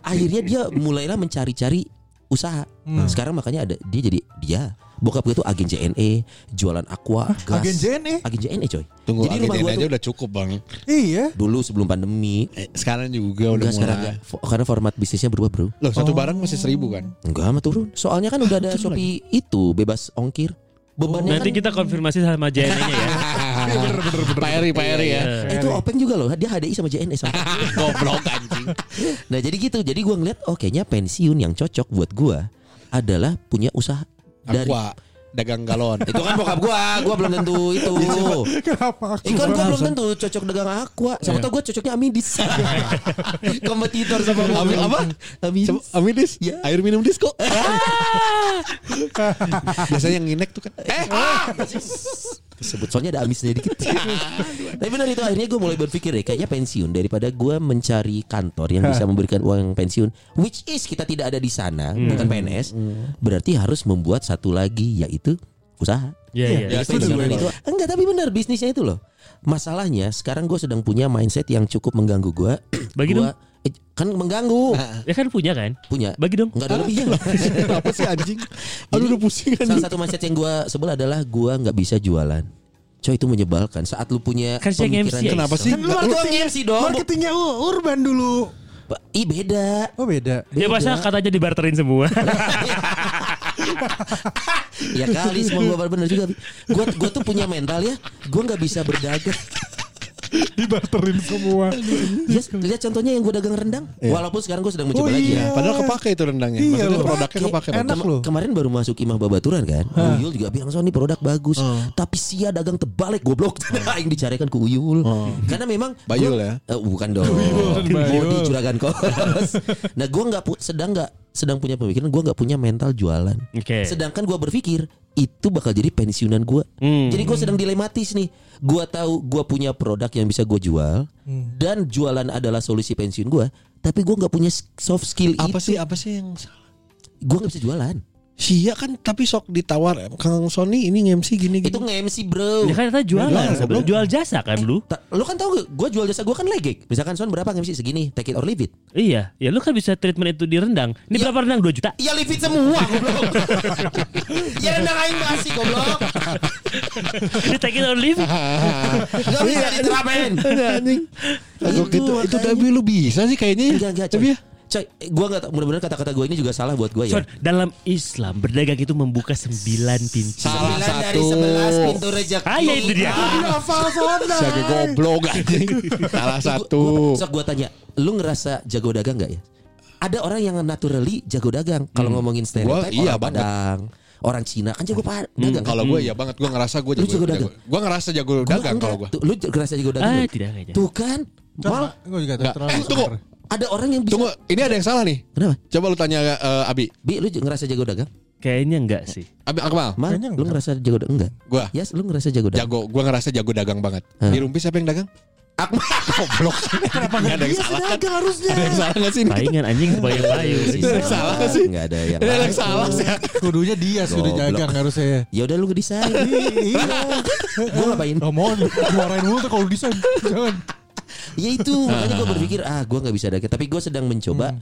akhirnya dia mulailah mencari-cari usaha. Nah, sekarang makanya ada dia jadi dia bokap gue tuh agen JNE, jualan aqua, gas. agen JNE? Agen JNE coy. Tunggu jadi rumah agen gua aja tuh udah cukup bang. Iya. dulu sebelum pandemi Eh, sekarang juga udah sekarang mulai. enggak. Fo- Karena format bisnisnya berubah bro Loh satu barang masih seribu kan? Enggak mah turun Soalnya kan udah ada Shopee itu Bebas ongkir Bebannya Nanti kan kita konfirmasi sama JNE-nya ya. Pak Eri, Pak Eri ya. Eh, itu Openg juga loh Dia HDI sama JNE sama. Goblok anjing. Nah jadi gitu Jadi gua ngeliat Oh kayaknya pensiun yang cocok buat gua Adalah punya usaha Dari Aqua dagang galon. Itu kan bokap gua Gua belum tentu itu. Kenapa? Aku? Eh kan gua belum tentu cocok dagang aqua. Siapa tau gua cocoknya Amidis. Kompetitor sama gua. Ami- apa? Amidis. Coba, Amidis, Ya. air minum disco. Biasanya yang nginek tuh kan. Eh, Sebut soalnya ada amisnya dikit. Tapi benar itu akhirnya gue mulai berpikir ya Kayaknya pensiun. Daripada gue mencari kantor Yang bisa memberikan uang pensiun Which is kita tidak ada di sana Bukan PNS Berarti harus membuat satu lagi Yaitu usaha. Iya iya. Jadi pensiunan itu Enggak tapi benar bisnisnya itu loh. Masalahnya sekarang gue sedang punya mindset yang cukup mengganggu gue Bagi Gua- eh, Kan mengganggu Ya kan punya kan? Punya Bagi dong. Enggak ada lebihnya apa sih anjing? Aduh udah pusing kan. Salah satu mindset yang gue sebel adalah Gue nggak bisa jualan Coy itu menyebalkan Saat lu punya Kan saya pemikiran MC ya, Kenapa sih? Kan lu marketingnya, MC dong. marketingnya urban dulu. Ba- Ih beda Oh beda. Ya masa katanya dibarterin semua. Ya kali semua gua bener juga Gua, gua tuh punya mental ya Gua nggak bisa berdagang Dibarterin semua. Yes, Lihat contohnya yang gua dagang rendang Walaupun sekarang gua sedang mencoba Oh, lagi iya. ya Padahal kepake itu rendangnya. Iya, Maksudnya produknya kepake. Enak loh. Kemarin baru masuk imah babaturan kan Uyul juga bilang so ini produk bagus Tapi sia dagang terbalik goblok Yang dicarikan ke Uyul Karena memang Bayul gua- ya? Eh, Bukan dong Bayul. Bodi juragan kos Nah gua nggak sedang nggak sedang punya pemikiran Gua nggak punya mental jualan Oke. Sedangkan gua berpikir itu bakal jadi pensiunan gua. Hmm. Jadi gua sedang dilematis nih. Gua tahu gua punya produk yang bisa gua jual dan jualan adalah solusi pensiun gua, tapi gua nggak punya soft skill Apa itu. sih apa sih yang salah? Gua nggak bisa jualan. Sia kan tapi sok ditawar Kang Sony ini nge-MC gini Itu gini. nge-MC bro. Ya kan kita jualan, Jualan, sebenarnya. jual jasa kan lu? Ta- Lu kan tahu gak? Gue jual jasa gue kan legek. Misalkan Son berapa nge-MC segini, take it or leave it. Iya, ya lu kan bisa treatment itu di rendang. Ini Ya. berapa rendang? 2 juta. Ya leave it semua goblok. ya rendang aing basi goblok. Ini take it or leave it. Gak bisa diterapin. anjing. Aku Itu gitu itu tapi lu bisa sih kayaknya ya. Enggak enggak Tapi ya. Coy, gue gak tau Mudah-mudahan kata-kata gue ini juga salah buat gue ya. Son, dalam Islam berdagang itu membuka 9 pintu. Salah Sembilan dari satu. sebelas pintu rezeki. Ah, ya itu dia. Sebagai goblok. Salah satu. Sok gue tanya, lu ngerasa jago dagang gak ya? Ada orang yang naturally jago dagang. Kalau ngomongin stereotype Gua iya orang. Padang, orang Cina kan jago pa- dagang. Kalau gue ya banget gue ngerasa gue jago, jago jago, dagang? Gue ngerasa jago Gua dagang kalau gue. Lu ngerasa jago dagang? Ah, nggak? tidak kayaknya. Tuh kan, mal Gue juga Enggak. terlalu Tunggu. Ada orang yang bisa. Tunggu, ini ada yang salah nih. Kenapa? Coba lu tanya eh, Abi. Bi, lu ngerasa jago dagang? Kayaknya enggak sih. Abi Akmal. Mal, Kayaknya lu enggak. ngerasa jago dagang? Enggak. Gua Yes, lu ngerasa jago dagang? jago, gue ngerasa jago dagang banget. Hah. Di Rumpis siapa yang dagang? Akmal. Goblok. Kenapa enggak ada yang salah? dagang harusnya. Ada yang salah enggak sih ini? Palingan anjing kebayang payu sih. Ada yang salah nggak sih? Enggak ada yang Ada yang salah sih. Kudunya dia sudah dagang harusnya ya. Ya udah lu ngedesain. Iya. Gua ngapain? Mohon dimarahin mulu tuh kalau desain. Jangan. Ya itu makanya gue berpikir ah gue nggak bisa dagang. Tapi gue sedang mencoba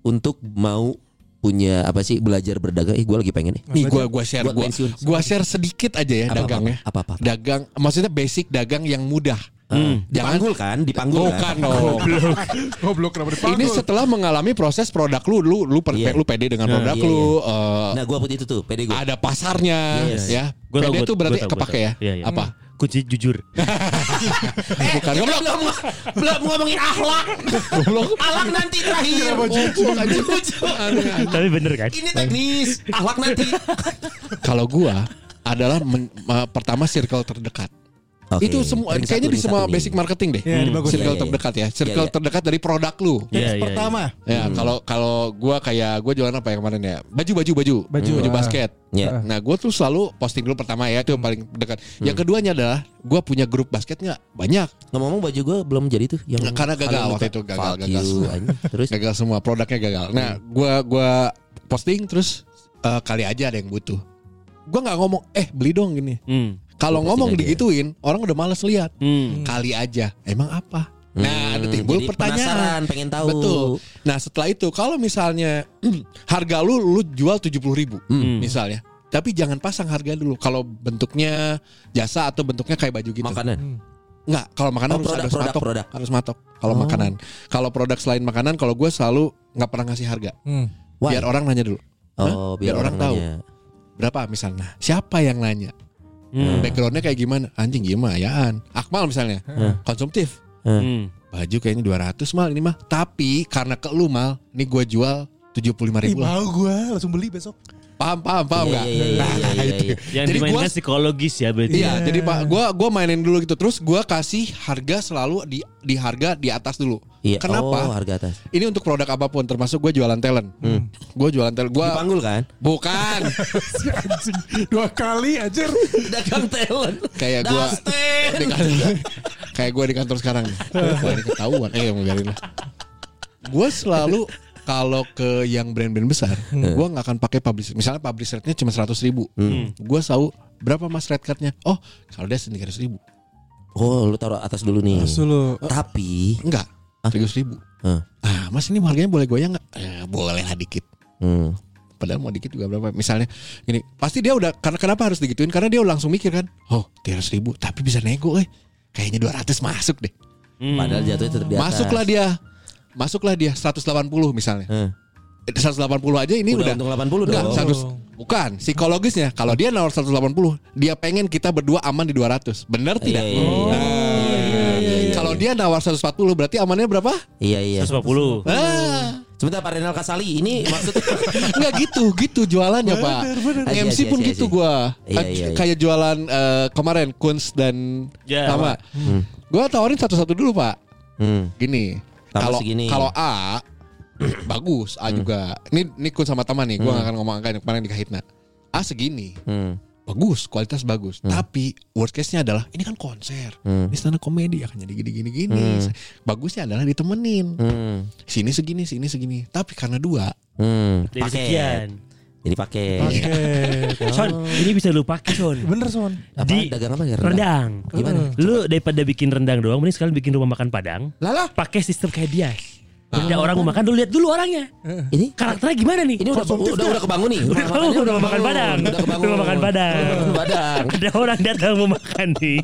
untuk mau punya apa sih belajar berdagang. Eh gue lagi pengen nih. Nih gua gua share pensiun. gua share sedikit aja ya Apa, apa, dagangnya. apa, apa, apa? Dagang maksudnya basic dagang yang mudah. Dipanggul kan? Dipanggul Bukan kan? Goblok kenapa dipanggul? Ini setelah mengalami proses produk lu, lu lu per- Iya. lu pede dengan produk iya, lu. eh, Nah, gua putih itu tuh, pede gua. ada pasarnya, Yes. ya. Gua tahu, pede itu berarti gua tahu, gua kepake tahu. ya. Iya, iya. Apa? Kunci jujur. Bukan Kita goblok. belum belum ngomongin akhlak. Akhlak nanti terakhir. Tapi bener kan? Ini teknis. Akhlak nanti. Kalau gua adalah men- ma- pertama circle terdekat. Oke, Itu semua ring kayaknya satu, di semua basic marketing deh. Iya, di bagus. Circle Iya, iya. terdekat ya. Circle Iya, iya. terdekat dari produk lu. Iya, iya, iya. pertama. Ya, kalau kalau gua kayak gua jualan apa ya kemarin ya? Baju baju baju. Baju, ah. basket. Ya. Nah, gue tuh selalu posting dulu pertama ya itu yang paling dekat. Yang Hmm. keduanya adalah gue punya grup basket nggak banyak. Ngomong-ngomong baju gua belum jadi tuh yang Nah, karena gagal waktu itu, gagal, gagal you, semua. Terus Gagal semua produknya gagal. Nah, gue gua posting terus eh, kali aja ada yang butuh. Gue nggak ngomong eh beli dong gini. Hmm. Kalau ngomong aja. digituin orang udah males lihat. Hmm. Kali aja. Emang apa? Nah, ada Hmm, timbul jadi pertanyaan. penasaran, pengen tahu. Betul. Nah setelah itu kalau misalnya harga lu lu jual tujuh puluh ribu Hmm. misalnya, tapi jangan pasang harga dulu. Kalau bentuknya jasa atau bentuknya kayak baju gitu. Makanan. Enggak, kalau makanan Oh, harus produk, harus produk, matok. produk. Harus matok. Kalau Oh. makanan. Kalau produk selain makanan, kalau gue selalu nggak pernah ngasih harga. Hmm. Why? Biar orang nanya dulu. Oh, biar, Biar orang orang, tahu. nanya. Berapa misalnya? Siapa yang nanya? Hmm. Backgroundnya kayak gimana? Anjing gimana yaan. Akmal misalnya. Konsumtif. Hmm. Baju kayaknya 200 mal ini mah. Tapi karena ke lu mal, ini gue jual 75 Ih, ribu lah. mau gue langsung beli besok. Paham, paham, paham Iya, nggak? iya, iya, Nah, iya, iya, iya. Yang Jadi dimainkan gua- psikologis ya berarti. Iya, jadi Pak, gua gua mainin dulu gitu. Terus gua kasih harga selalu di di harga di atas dulu. Iya. Kenapa? Oh, harga atas. Ini untuk produk apa pun, termasuk gue jualan talent. Gue jualan talent. Gue Dipanggul kan? bukan Si anjing dua kali aja. Dagang talent. kayak gue Dustin. di kantor, kayak gue di kantor sekarang. Wah, ini ketahuan. Eh, mau biarin lah. Gue selalu kalau ke yang brand-brand besar, gue nggak akan pakai publish. Misalnya publish rate-nya cuma seratus ribu, gue selalu berapa mas rate card-nya? Oh, kalau dia tiga ribu, Oh, lu taruh atas dulu nih. Dulu. Tapi, enggak, tiga ribu. Hah. Ah, mas ini harganya boleh goyang nggak? Eh, boleh lah dikit. hmm. Padahal mau dikit juga berapa? Misalnya gini, pasti dia udah karena kenapa harus digituin? Karena dia langsung mikir kan, oh tiga ribu, tapi bisa nego eh. Kayaknya 200 masuk deh. Hmm. padahal jatuhnya tetap di atas. Masuklah dia, masuklah dia 180 misalnya. Heh. Eh, 180 aja ini Udah udah, untung 80 Enggak, dong. 100 bukan psikologisnya. Kalau dia nawar 180, dia pengen kita berdua aman di 200. Benar tidak? Iya, iya, iya. Nah, Iya, iya, iya, iya. Kalau dia nawar 140 berarti amannya berapa? Iya, iya. 150. Ah, Sebentar Pak Renal Kasali ini maksudnya Enggak gitu, gitu jualannya Pak. Asyik, MC asyik, pun gitu gua. Iya, iya, iya. Kayak jualan eh, kemarin Kunz dan Ya, sama. Hmm. Gua tawarin satu-satu dulu Pak. hmm. Gini. Kalau segini. kalau A bagus, A juga. Ini ini Kunz sama teman nih, gua nggak akan ngomong angka yang kemarin di Kahitna. A segini. Hmm. Bagus, kualitas bagus. Tapi worst case-nya adalah ini kan konser. Hmm. Ini stand up komedi akan jadi gini-gini gini. Bagusnya adalah ditemenin. Hmm. Sini segini, sini segini. Tapi karena dua, Hmm. Jadi Paket. Jadi pakai. Son, ini bisa lu pakai Son. Bener Son. Apa Di dagang apa ya? Rendang. Gimana? Lu daripada bikin rendang doang, mending sekalian bikin rumah makan Padang. Lala. Pakai sistem kayak dia. Ada orang mau makan dulu lihat dulu orangnya. Ini Karakternya gimana nih? ini udah udah, nggak? udah kebangun nih. Udah kebangun, rumah makan Padang. Udah kebangun. Rumah makan Padang. Rumah makan Padang. Ada orang datang mau makan nih.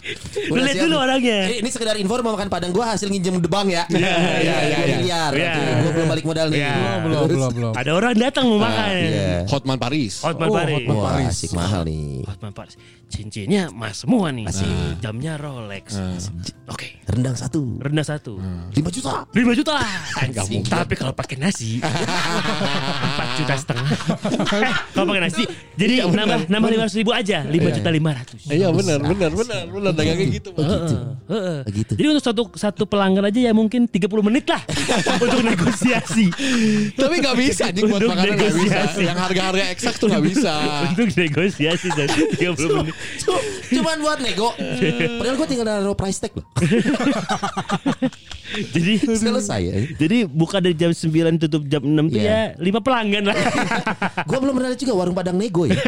Lu Udah lihat dulu orangnya. Eh, ini sekedar info rumah makan Padang gua hasil nginjem debang ya. Iya, iya, iya, iya. miliar. Iya. Oke, Gua belum balik modal nih. Iya. Belum, belum, belum. Ada orang datang mau makan. Iya. Hotman Paris. Hotman Oh, Paris. Hotman Wah, Paris. asik mahal nih. Hotman Paris. Cincinnya emas semua nih. Asik. Jamnya Rolex. Oke. Rendang satu. Rendah satu. 5 juta. 5 juta. Nggak mungkin. Tapi kalau pakai nasi 4 juta setengah. Eh, kalau pakai nasi jadi nambah nambah 500 ribu aja 5 juta 500. Iya benar, benar, benar, benar dagangnya gitu. Pak. Gitu. Heeh. Gitu. Jadi untuk satu satu pelanggan aja ya mungkin 30 menit lah untuk negosiasi. Tapi nggak bisa anjing buat makanan nggak bisa. negosiasi. Yang harga-harga eksak tuh nggak bisa. untuk negosiasi dan 30 menit. Cuma- Cuman buat nego. Padahal gua tinggal naruh price tag loh. Jadi Selesai ya. jadi buka dari jam 9 tutup jam 6 tuh Iya. ya 5 pelanggan lah. Gua belum pernah lihat juga warung Padang nego ya.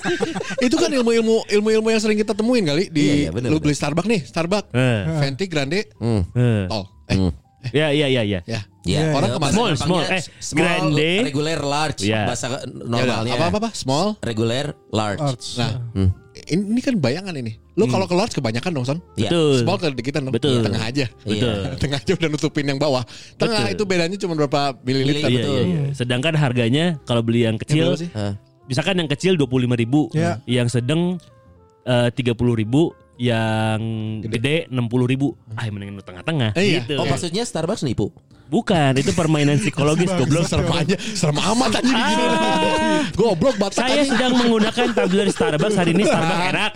Itu kan ilmu-ilmu ilmu-ilmu yang sering kita temuin kali di Iya, iya, benar, lu benar. beli Starbucks nih, Starbucks, Eh. Venti Grande, Hmm. Eh. tol. Eh, Hmm. Ya ya ya ya. ya. Orang ya, ke mana? Small, small. Eh, small, grande. regular, large. Iya. Bahasa Ya normalnya. apa apa apa? Small. Regular, large. Arts. Nah, Hmm. Ini, ini kan bayangan ini. Lo kalau keluar kebanyakan dong son. Iya. Betul. Small kedikitan dong. Betul. Tengah aja. Betul. Tengah aja udah nutupin yang bawah. Tengah Betul. itu bedanya cuma berapa mililiter. Iya, iya, iya. Sedangkan harganya kalau beli yang kecil? Hah. misalkan yang kecil 25.000 ribu, Ya. yang sedang eh, 30.000 ribu, yang gede 60.000 ribu. Ah, mendingan tengah-tengah. Iya. Gitu. Oh maksudnya Starbucks nipu? Bukan, itu permainan psikologis goblok. Serem aja, serem amat aja begini. Goblok batak Saya aja. sedang menggunakan tabler Starbucks hari ini Starbucks enak.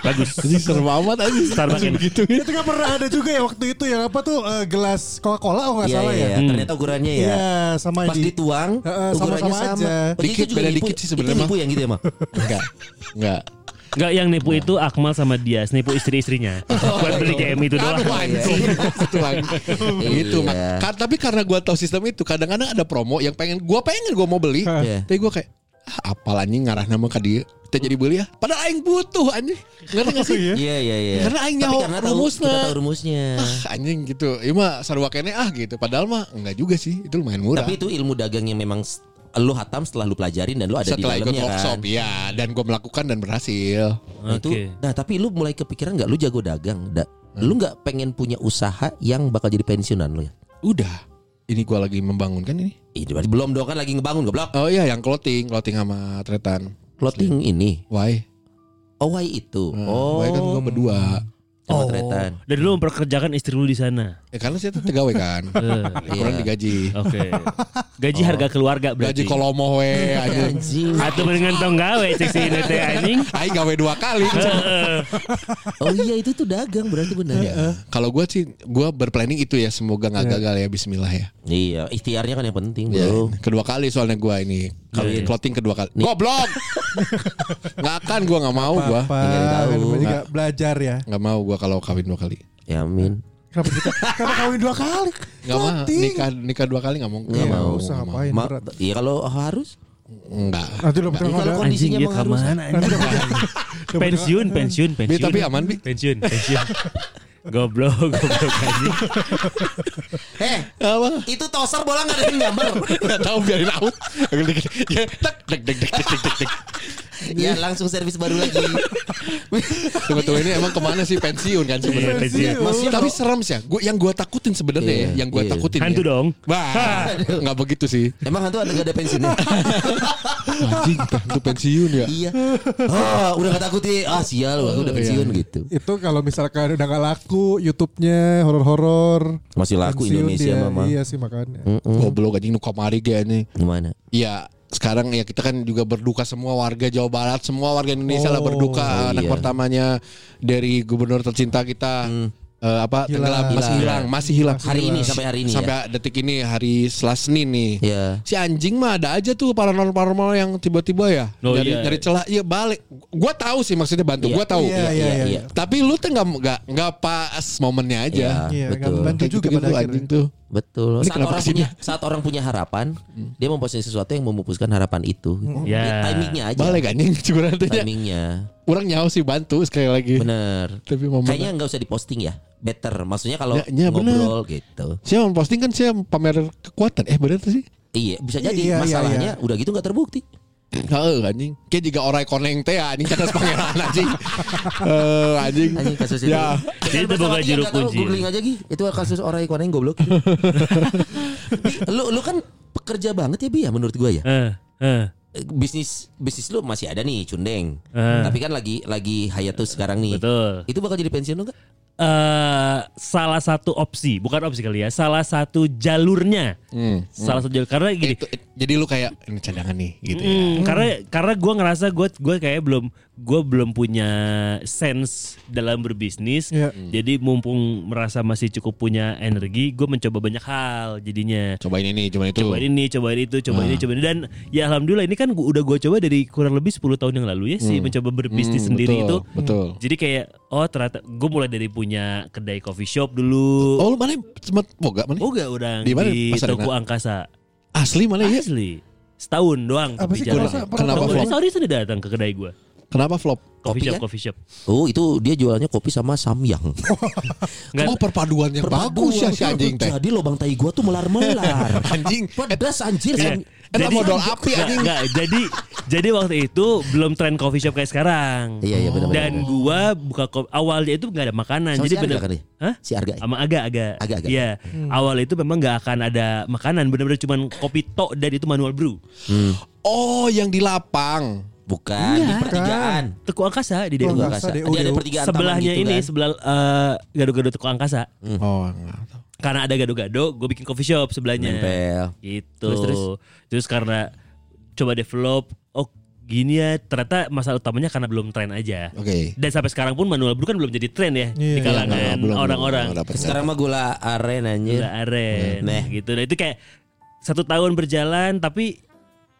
Bagus. Anjing serem amat aja. Starbucks enak. begitu. Itu kan pernah ada juga ya waktu itu yang apa tuh eh, gelas Coca-Cola oh nggak Iya salah iya. ya. iya. Ternyata ukurannya ya. Iya, sama Pas di dituang Heeh, ukurannya sama-sama sama. aja. Berarti Dikit, beda dikit sih sebenarnya, Itu yang gitu emang. Enggak. Enggak. Enggak yang nipu itu Akmal sama dia, nipu istri-istrinya. Buat beli itu doang. Aduh anjing. Itu. Gitu Iya. Mak. Ka- Tapi karena gua tahu sistem itu kadang-kadang ada promo yang pengen gua pengen gua mau beli. Iya. Tapi gua kayak ah, apal anjing ngarah nama ke dia. Kita jadi beli ya. Padahal aing butuh anjing. Ngerti gak sih? Iya. Iya iya iya. Karena aing nyaho karena tahu rumusna. kita tahu rumusnya. Ah, anjing gitu. Iya mah kene ah gitu. Padahal mah enggak juga sih. Itu lumayan murah. Tapi itu ilmu dagang yang memang lu hatam setelah lu pelajarin dan lu ada setelah di ikut dalamnya workshop kan. ya dan gua melakukan dan berhasil. Nah, itu, nah tapi lu mulai kepikiran nggak lu jago dagang? Da, Lu nggak pengen punya usaha yang bakal jadi pensiunan lu ya? Udah. Ini gua lagi membangun kan ini. Ini berarti belum dong kan lagi ngebangun goblok. Oh iya yang clothing, clothing sama tretan. Clothing ini. Why? Oh why itu? Oh. Oh. Why kan gua berdua. Sama tretan. Dan lu memperkerjakan istri lu di sana. Ya karena saya tuh pegawai kan. Eh, Kurang Iya. digaji. Oke. Gaji harga keluarga berarti. Gaji kolomo we aja. Anjing. Atau mendingan tong gawe cek si ini teh anjing. Aing gawe dua kali. Oh iya itu tuh dagang berarti benar. Ya. Kalau gua sih gua berplanning itu ya semoga nggak gagal ya bismillah ya. Iya, ikhtiarnya kan yang penting, Ya, Bro. kedua kali soalnya gua ini kalau Iya, iya. clothing kedua kali. Nih. Goblok. nggak akan gua nggak mau gua. apa tahu. juga belajar ya. Nggak mau gua kalau kawin dua kali. Ya amin. Kenapa kita kenapa kawin dua kali? Nggak mau nikah nikah dua kali nggak mau. Nggak Nggak mau. usah ngapain Ma- berat. Iya kalau harus. Enggak. Nanti udah Iya, kalau Kondisinya Anjing ya anjing? Pensiun, pensiun, Bi, pensiun. tapi aman bi. Pensiun, pensiun. Goblok, goblok anjing. Eh, Apa? itu toser bola nggak ada yang gambar. Nggak tahu biarin out. Ya, dek, dek, dek, dek, dek, dek, dek. Ya langsung servis baru lagi. Tunggu ini emang ke mana sih pensiun kan sebenarnya. Iya, pensiun. Maksudnya Tapi serem sih ya. Gua yang gua takutin sebenarnya Iya, ya, yang gua iya. takutin. Hantu ya. dong. Bah, nggak begitu sih. Emang hantu ada gak ada pensiunnya? Anjing, hantu pensiun ya. iya. Ah, udah gak takut ya. Ah, sial, aku udah pensiun gitu. Itu kalau misalkan udah gak laku YouTube-nya horor-horor. Masih laku pensiun Indonesia dia. mama. Iya sih makanya. Mm-mm. Goblok anjing nu kamari ge nih. Gimana? Ya sekarang ya kita kan juga berduka semua warga Jawa Barat, semua warga Indonesia lah Oh, berduka oh anak iya. pertamanya dari gubernur tercinta kita. Eh, apa Hilang. tenggelam masih Hilang. hilang masih hilang Hari ini sampai hari ini sampai detik ini hari Selasa Senin nih Ya. si anjing mah ada aja tuh paranormal paranormal yang tiba-tiba ya Oh, nyari iya. nyari celah iya balik gua tahu sih maksudnya bantu Iya. gua tahu Iya, iya, iya. tapi lu tuh nggak nggak nggak pas momennya aja Iya, Iya, betul. Kayak juga gitu-gitu pada anjing akhirnya. tuh Betul. Ini Saat orang punya saat orang punya harapan, dia memposisikan sesuatu yang memupuskan harapan itu. Ya. Timingnya aja. balik anjing sebenarnya Timingnya. orang nyawa sih bantu sekali lagi Bener. tapi momen Kayaknya nggak usah diposting ya. Better. Maksudnya kalau Ya, ya, bener. ngobrol gitu. saya posting kan saya pamer kekuatan eh bener tuh sih Iya, bisa jadi Iya, iya, masalahnya iya. udah gitu nggak terbukti. Heeh anjing. Kayak juga orang koneng teh anjing cadas pangeran anjing. Eh anjing. Anjing kasus itu. Ya. Jadi itu bukan juru kunci. Googling aja Gi. Itu kasus orang yang goblok. Lu lu kan pekerja banget ya Bi ya menurut gua ya. Eh, eh. Eh, Bisnis bisnis lu masih ada nih cundeng. Eh. Tapi kan lagi lagi hiatus sekarang nih. Betul. Itu bakal jadi pensiun lu gak? Eh salah satu opsi, bukan opsi kali ya, salah satu jalurnya. Hmm. Salah satu jalur karena gini. Itu, jadi lu kayak ini cadangan nih gitu ya. Hmm, karena karena gue ngerasa gue gue kayak belum gue belum punya sense dalam berbisnis. Iya. Jadi mumpung merasa masih cukup punya energi, gue mencoba banyak hal jadinya. Cobain ini, cobain itu. Cobain ini, cobain itu, cobain ini, cobain ini dan ya alhamdulillah ini kan gua- udah gue coba dari kurang lebih 10 tahun yang lalu ya sih mencoba berbisnis Hmm, sendiri betul, itu. Betul. Jadi kayak oh ternyata gue mulai dari punya kedai coffee shop dulu. Oh lu mana sempat boga mana? Oh gak orang Di di, mana? Pasadena? toko angkasa. Asli mana ya? Asli. Setahun doang Apa tapi sih jalan. Kenapa flop? sorry sudah datang ke kedai gue. Kenapa flop? Coffee Kopi shop, kan? coffee shop. Oh itu dia jualnya kopi sama samyang. Nggak- Oh perpaduan yang bagus ya si anjing teh. Jadi lobang tai gua tuh melar-melar. Anjing. Pedas anjir. Sam- Eta modal api Nggak, anjing. nggak. jadi jadi waktu itu belum tren coffee shop kayak sekarang. Iya iya benar. Dan gua buka awalnya itu nggak ada makanan. Sama jadi si kan ya? Hah? Si Arga. Sama agak agak. Agak-agak. Iya. Awal itu memang nggak akan ada makanan, benar-benar cuman kopi tok dan itu manual brew. Oh, yang di lapang. Bukan di Iya. pertigaan. Teku angkasa di DU. nggak. Angkasa. Dia ada pertigaan Sebelahnya gitu ini kan. sebelah eh, gado-gado Teku angkasa. Oh, enggak tahu. Karena ada gado-gado, gue bikin coffee shop sebelahnya. Nempel. Gitu. Terus, Terus, terus? karena coba develop, oh gini ya. Ternyata masalah utamanya karena belum tren aja. Oke. Dan sampai sekarang pun manual brew kan belum jadi tren ya Iya. di kalangan Iya, belum, belum, orang-orang. dapet. Sekarang mah gula aren anjir. Gula aren, Nah. gitu. Nah itu kayak satu tahun berjalan, tapi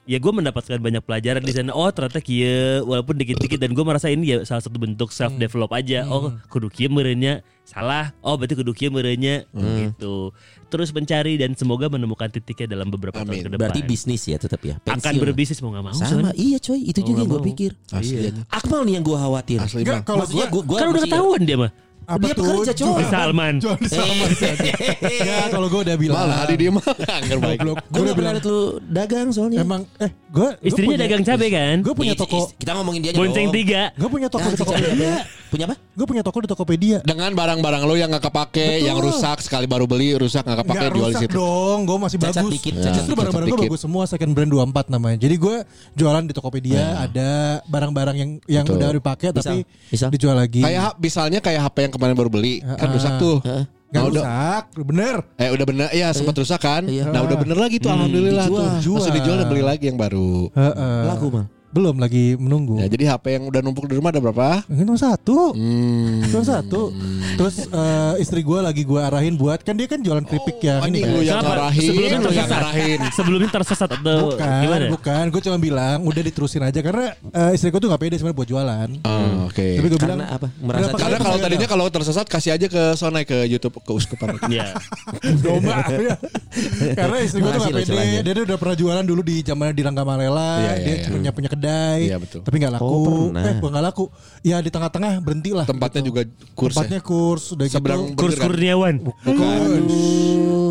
ya gue mendapatkan banyak pelajaran di sana. Oh ternyata kia, walaupun dikit-dikit dan gue merasa ini ya salah satu bentuk self develop aja. Oh kudu kia merenya salah. Oh berarti kudu kia merenya gitu. Terus mencari dan semoga menemukan titiknya dalam beberapa tahun Amin. ke depan. Berarti bisnis ya tetap ya. akan Pensiun. berbisnis mau nggak mau. Sama Son. iya coy itu Mau juga yang gue pikir. Asli Iya. Akmal nih yang gue khawatir. Asli mah. kalau Maksudnya gua gue gua kan udah ketahuan dia mah. apa Dia tuh? pekerja, coy. Salman. John Salman. Ya kalau gue udah bilang. Malah di dia mah. Goblok. Gue Gue udah gak bilang. lu dagang soalnya. Emang eh gue Istrinya dagang cabe kan? Gue punya toko. Kita ngomongin dia aja Bonceng tiga. Gue punya toko si Tokopedia. Punya apa? Gue punya toko di Tokopedia. Dengan barang-barang lo yang nggak kepake, Betul. yang rusak sekali baru beli, rusak nggak kepake Nggak jual di rusak situ. dong, gue masih Cacat bagus. dikit, Ya. cacat Justru dikit, barang-barang gue bagus semua second brand 24 namanya. Jadi gue jualan di Tokopedia ada barang-barang yang yang Betul. udah dipakai tapi misal. dijual lagi. Kayak misalnya kayak HP yang kemarin baru beli, kan rusak tuh. Gak Nah, udah rusak, bener. Eh udah bener ya sempat rusak kan. Iya. Nah udah bener lagi tuh alhamdulillah dijual. tuh. Langsung dijual dan beli lagi yang baru. Heeh. Laku mal. Belum lagi menunggu. Ya jadi HP yang udah numpuk di rumah ada berapa? Ini cuma satu. Hmm. Cuma satu. Terus eh, istri gue lagi gue arahin buat kan dia kan jualan keripik yang ini kan. lu yang Kenapa? ngarahin, Sebelumnya lu yang tersesat. ngarahin. Sebelumnya tersesat atau Bukan, gimana? bukan. Gue cuma bilang udah diterusin aja karena eh, istri gue tuh gak pede sebenarnya buat jualan. Oh, Oke. Tapi gue bilang Karena apa? Merasa Karena kalau tadinya kalau tersesat kasih aja ke Sonai ke YouTube ke uskupan. Iya. domba ya. Karena istri gue tuh gak pede. Dia, udah pernah jualan dulu di zaman di Rangga Malela Iya, iya, Dia iya. punya punya kedai Iya, betul. Tapi gak laku Oh, pernah. Eh bukan gak laku Ya di tengah-tengah berhenti lah Tempatnya gitu. juga kurs ya. Tempatnya kurs Udah Seberang gitu Kurs kan? Kurniawan. Bukan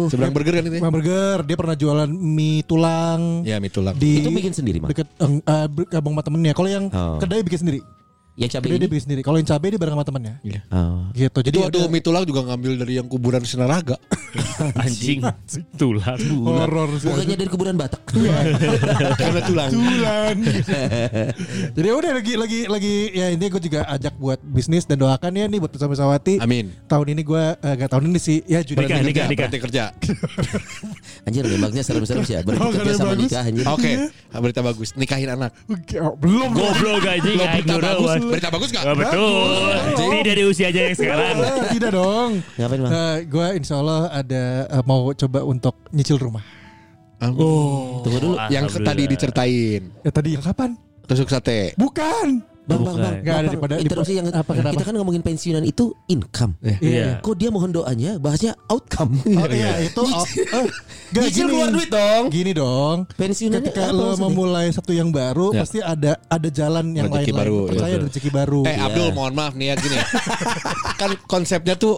Seberang burger kan itu? ya? Burger Dia pernah jualan mie tulang Ya mie tulang. di Itu bikin sendiri mal. deket abang sama temennya Kalau yang Oh. kedai bikin sendiri Yang cabai ini. dia bikin sendiri Kalau yang cabai dia bareng sama temennya Iya. Oh. Gitu Jadi Itu waktu ada mie tulang juga ngambil dari yang kuburan Sinaraga. Anjing. Tulang. horor Bukannya dari kuburan Batak. Karena tulang. Tulan. Jadi udah lagi lagi lagi ya ini gue juga ajak buat bisnis dan doakan ya nih buat bersama Sawati. Amin. Tahun ini gue eh, gak tahun ini sih ya Juni. Nikah, nikah, kerja, nikah. berarti kerja. Anjir nembaknya serem-serem sih ya. Berarti Oh, kerja sama bagus. nikah anjir. Oke, berita bagus. Nikahin anak. Belum. Goblok anjing. Berita bagus. Berita bagus gak? Ah, betul. Tidak di usianya yang sekarang. Eh, tidak dong. Ngapain bang? gue insya Allah ada eh, mau coba untuk nyicil rumah. Oh. Tunggu dulu. Yang tadi diceritain. Ya tadi yang kapan? Tusuk sate. Bukan. Bang, bang, bang. Nggak ada Bang, daripada- interupsi yang apa, kenapa? kita kan ngomongin pensiunan itu income. Iya. Kok dia mohon doanya bahasnya outcome. Oh iya itu. Oh, eh, Nyicil gini. keluar duit dong. Gini dong. Pensiunannya Ketika apa lo maksudnya? memulai satu yang baru, Ya. pasti ada ada jalan yang lain-lain. baru, Percaya iya. ada rezeki baru. Eh Abdul mohon maaf nih ya gini. kan konsepnya tuh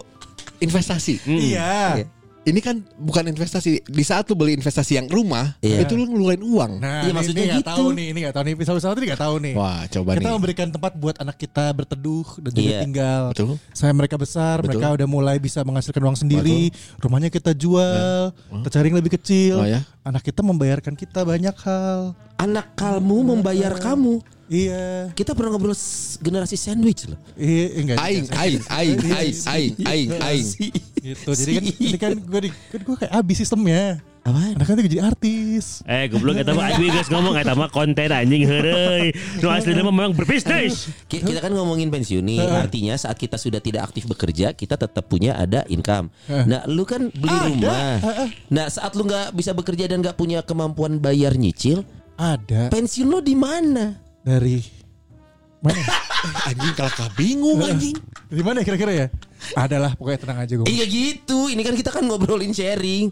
investasi. Iya. Ini kan bukan investasi. Di saat lu beli investasi yang rumah, Iya. itu lu ngeluarin uang. Nah, Iya, maksudnya ini nggak gitu. tahu nih, ini nggak tahu nih. Pisau-pisau ini nggak tahu nih. Wah, coba kita nih. memberikan tempat buat anak kita berteduh dan juga Iya. tinggal. Betul. Saya mereka besar, Betul. mereka udah mulai bisa menghasilkan uang sendiri. Rumahnya kita jual, kita cari yang lebih kecil. Oh, ya? Anak kita membayarkan kita banyak hal. Anak kamu membayar kamu. Iya. Kita pernah ngobrol generasi sandwich loh. Iya, enggak. Aing, aing, aing, aing, aing, aing, aing. Gitu. Jadi kan ini kan gue di kan gue kayak abis sistemnya. Apaan? Anak kan jadi artis. Eh goblok eta mah aing geus ngomong eta mah konten anjing heureuy. Nu aslinya mah memang berbisnis. Ki- Kita kan ngomongin pensiun nih, artinya saat kita sudah tidak aktif bekerja, kita tetap punya ada income. Nah, lu kan beli rumah. Nah, saat lu nggak bisa bekerja dan nggak punya kemampuan bayar nyicil, Ada pensiun lu di mana? Dari mana? Anjing kalau bingung anjing. Dari mana kira-kira ya? Adalah pokoknya tenang aja gue. Iya gitu. Ini kan kita kan ngobrolin sharing.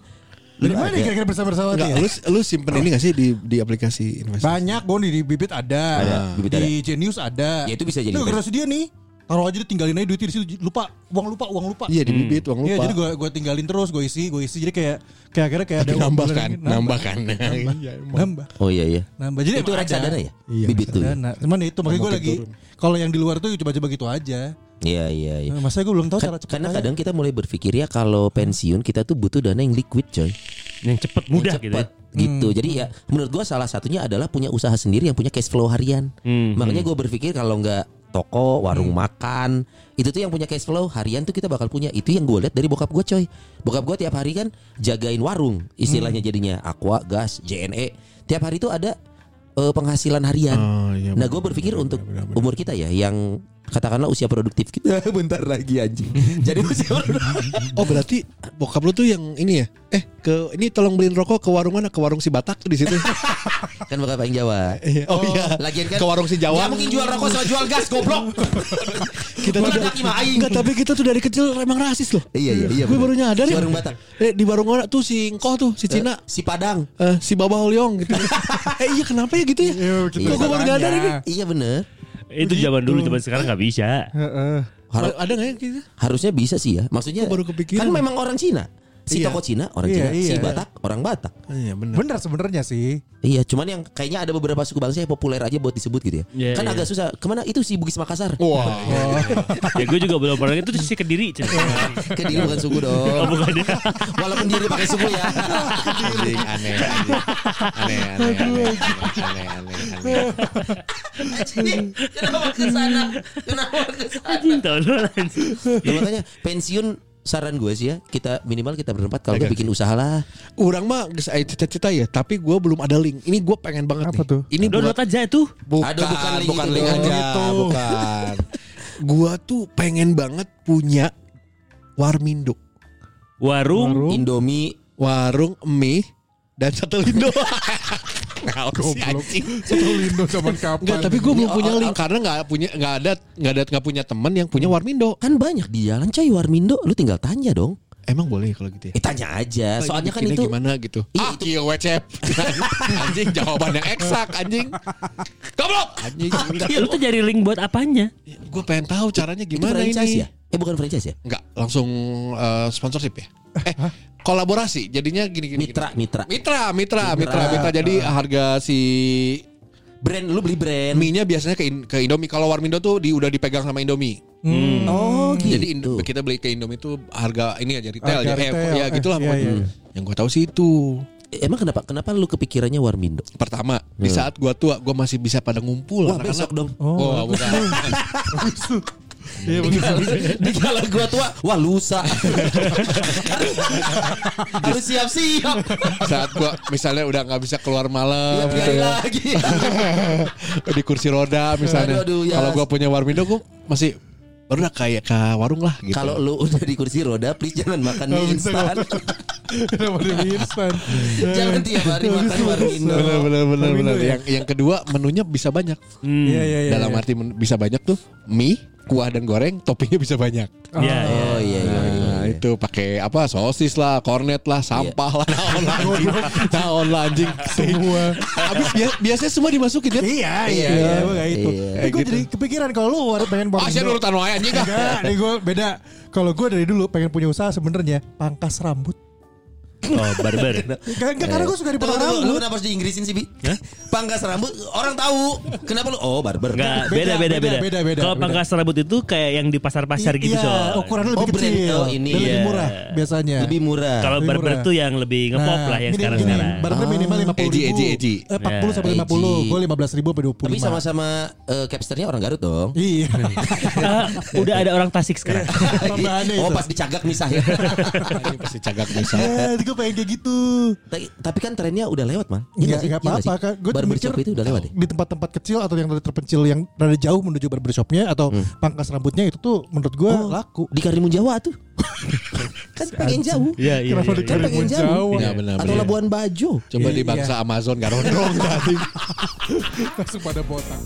Dari Lu mana ada? ya kira-kira bersama-sama Enggak, ya? lu lu simpen ini gak sih di di aplikasi investasi? Banyak Bon di Bibit ada, Ada, Bibit di Genius ada. Ya, itu bisa jadi Itu generasi dia nih. Taruh aja ditinggalin aja duitnya di situ lupa uang lupa uang lupa Iya di bibit uang Iya lupa. jadi gue gue tinggalin terus gue isi gue isi jadi kayak kayak akhirnya kayak Tapi ada nambah kan, ini. nambah kan. nambah Iya, emang. nambah Oh iya iya. nambah jadi Itu reksadana ada. ya? iya Bibit tuh ya? cuman itu makanya gue lagi kalau yang di luar tuh coba-coba gitu aja Iya iya iya. Nah, masa gue belum tahu Kan- cara cepet karena kadang kita mulai berpikir ya kalau pensiun kita tuh butuh dana yang liquid coy. Yang cepet mudah Yang gitu. ya. cepat, gitu. Jadi ya menurut gua salah satunya adalah punya usaha sendiri yang punya cash flow harian. Hmm, Makanya gue berpikir kalau nggak toko, warung makan, itu tuh yang punya cash flow harian tuh kita bakal punya. Itu yang gue lihat dari bokap gue coy. Bokap gue tiap hari kan jagain warung, istilahnya jadinya aqua, gas, JNE. Tiap hari tuh ada eh, penghasilan harian. Oh, iya, nah gue berpikir untuk umur kita ya yang katakanlah usia produktif kita bentar lagi anjing. Jadi usia produktif. Oh berarti bokap lu tuh yang ini ya? Eh ke ini tolong beliin rokok ke warung mana? Ke warung si Batak tuh di situ. kan bokap paling Jawa. oh iya. Lagian kan Ke warung si Jawa. Nggak mungkin jual rokok sama jual gas goblok. Kita tuh dari. Enggak, tapi kita tuh dari kecil emang rasis loh. Iya iya iya. Gue baru nyadar Si ya. warung Batak. Eh, di warung mana tuh si Ngkoh tuh, si Cina. Si Padang. Eh, si Baba Holyong gitu. eh iya kenapa ya gitu ya? Iya, gitu Kok gue baru nyadar ini? Iya bener. Itu zaman dulu, zaman sekarang nggak bisa. Heeh. Har- Ada nggak ya gitu? harusnya bisa sih ya. Maksudnya baru kepikiran. kan memang orang Cina. Si iya. toko Cina orang iya, Cina, iya, si Batak orang Batak. Iya bener. bener sebenarnya sih. Iya, cuman yang kayaknya ada beberapa suku bangsa yang populer aja buat disebut gitu ya. Yeah, kan iya. agak susah. Ke mana itu si Bugis Makassar? Wah. Wow. ya gue juga belum pernah itu si Kediri. kediri bukan suku dong. Oh, bukan ya. Walaupun dia pakai suku ya. Kediri aneh. Aneh aneh. Aneh aneh aneh. aneh. Kenapa ke sana? Kenapa ke sana? Ya makanya pensiun saran gue sih ya kita minimal kita berempat kalau nggak bikin usaha lah Orang mah geus aya cita-cita ya, tapi gue belum ada link. Ini gue pengen banget Apa nih. tuh? Ini Download buat aja itu. bukan, Aduh, bukan link bukan itu link aja, Gitu. bukan. Gua tuh pengen banget punya Warmindo, Warung. Warung. Indomie warung mie dan satu lindo. Goblok. anjing. Satu lindo zaman kapan Enggak, tapi gue belum Ini, punya link karena nggak punya nggak ada nggak ada nggak punya teman yang punya Warmindo. kan banyak di jalan coy Warmindo lu tinggal tanya dong Emang boleh kalau gitu ya? eh tanya aja soalnya kan itu gimana gitu. Iya, ah, itu- kieu wecep. anjing jawaban yang eksak anjing. Goblok. Anjing. Lu tuh cari link buat apanya? Gue pengen tahu caranya gimana franchise ini. ya eh bukan franchise ya Enggak, langsung eh, sponsorship ya? Eh, kolaborasi. Jadinya gini gini. mitra gini. mitra Mitra, mitra, mitra, Mitra. mitra. Jadi harga si brand lu beli brand mie-nya biasanya ke, In- ke Indomie. Kalau Warmindo tuh di, udah dipegang sama Indomie. oh gitu Jadi Indo- kita beli ke Indomie itu harga ini aja retail Harga ya. Eh, ya eh, gitulah iya, pokoknya. iya. Yang gue tahu sih itu. Eh, emang kenapa kenapa lu kepikirannya Warmindo Pertama, di saat gua tua, gua masih bisa pada ngumpul wah anak-anak. besok dong Oh, bukan. Iya di kala gua tua wah lusa harus siap-siap saat gua misalnya udah nggak bisa keluar malam Tiap gitu hari ya. lagi di kursi roda misalnya. Aduh, aduh, ya. Kalau gua punya Warmindo gua masih baru kayak ke warung lah gitu. kalau lu udah di kursi roda please jangan makan mie instan Kenapa di mie instan jangan tiap hari makan Warmindo bener bener bener Warmindo bener. ya? Yang yang kedua menunya bisa banyak. Hmm. Iya iya iya Dalam iya. arti bisa banyak tuh mie, kuah dan goreng, toppingnya bisa banyak. Iya, iya. oh iya iya iya Nah, itu pakai apa sosis lah, kornet lah, sampah lah, naon lah anjing, naon lah anjing. Semua Habis bia- biasanya semua dimasukin ya. Iya iya Iya, iya itu iya. Eh gue jadi kepikiran kalau lu pengen Ah, saya Warmindo nurutan wae anjing ah. Enggak, nih gue beda. Kalau gue dari dulu pengen punya usaha sebenarnya pangkas rambut. Oh, barber. Enggak, enggak karena gue suka dipotong Tunggu, tunggu, lu rambut. kenapa harus diinggrisin sih Bi? Pangkas rambut orang tahu Kenapa lu Oh barber Enggak, Beda, beda beda beda, beda. Kalau pangkas rambut itu kayak yang di pasar-pasar gitu, Iya, Sob. ukurannya Oh, lebih brand. kecil. Oh, ini. Lebih Iya. murah biasanya. Lebih murah Kalau barber tuh yang lebih ngepop lah yang sekarang-sekarang. Gini, barber minimal 50 Eji, ribu. eji, eji. Eh, 40 sampai Ya, 50. eji. Gue 15 ribu sampai 25. Tapi sama-sama eh, capsternya orang Garut dong Iya. Ah, udah ada orang Tasik sekarang. Tambahannya Oh pas dicagak misah ya pasti cagak bisa. Gue pengen kayak gitu. tapi, tapi kan trennya udah lewat man Enggak, Iya nggak sih? enggak Iya nggak apa-apa sih? kan. Gue Barbershop itu udah lewat ya Di tempat-tempat kecil atau yang rada terpencil yang rada jauh menuju barbershopnya atau Hmm. pangkas rambutnya itu tuh menurut gue Oh. laku. Di Karimun Jawa tuh Kan pengen jauh Iya, iya. Kenapa iya, di iya. Kan pengen jauh Jawa? Iya, benar, Atau. Labuan Bajo Coba Iya, di bangsa Amazon gak ronrong tadi. Langsung pada botak.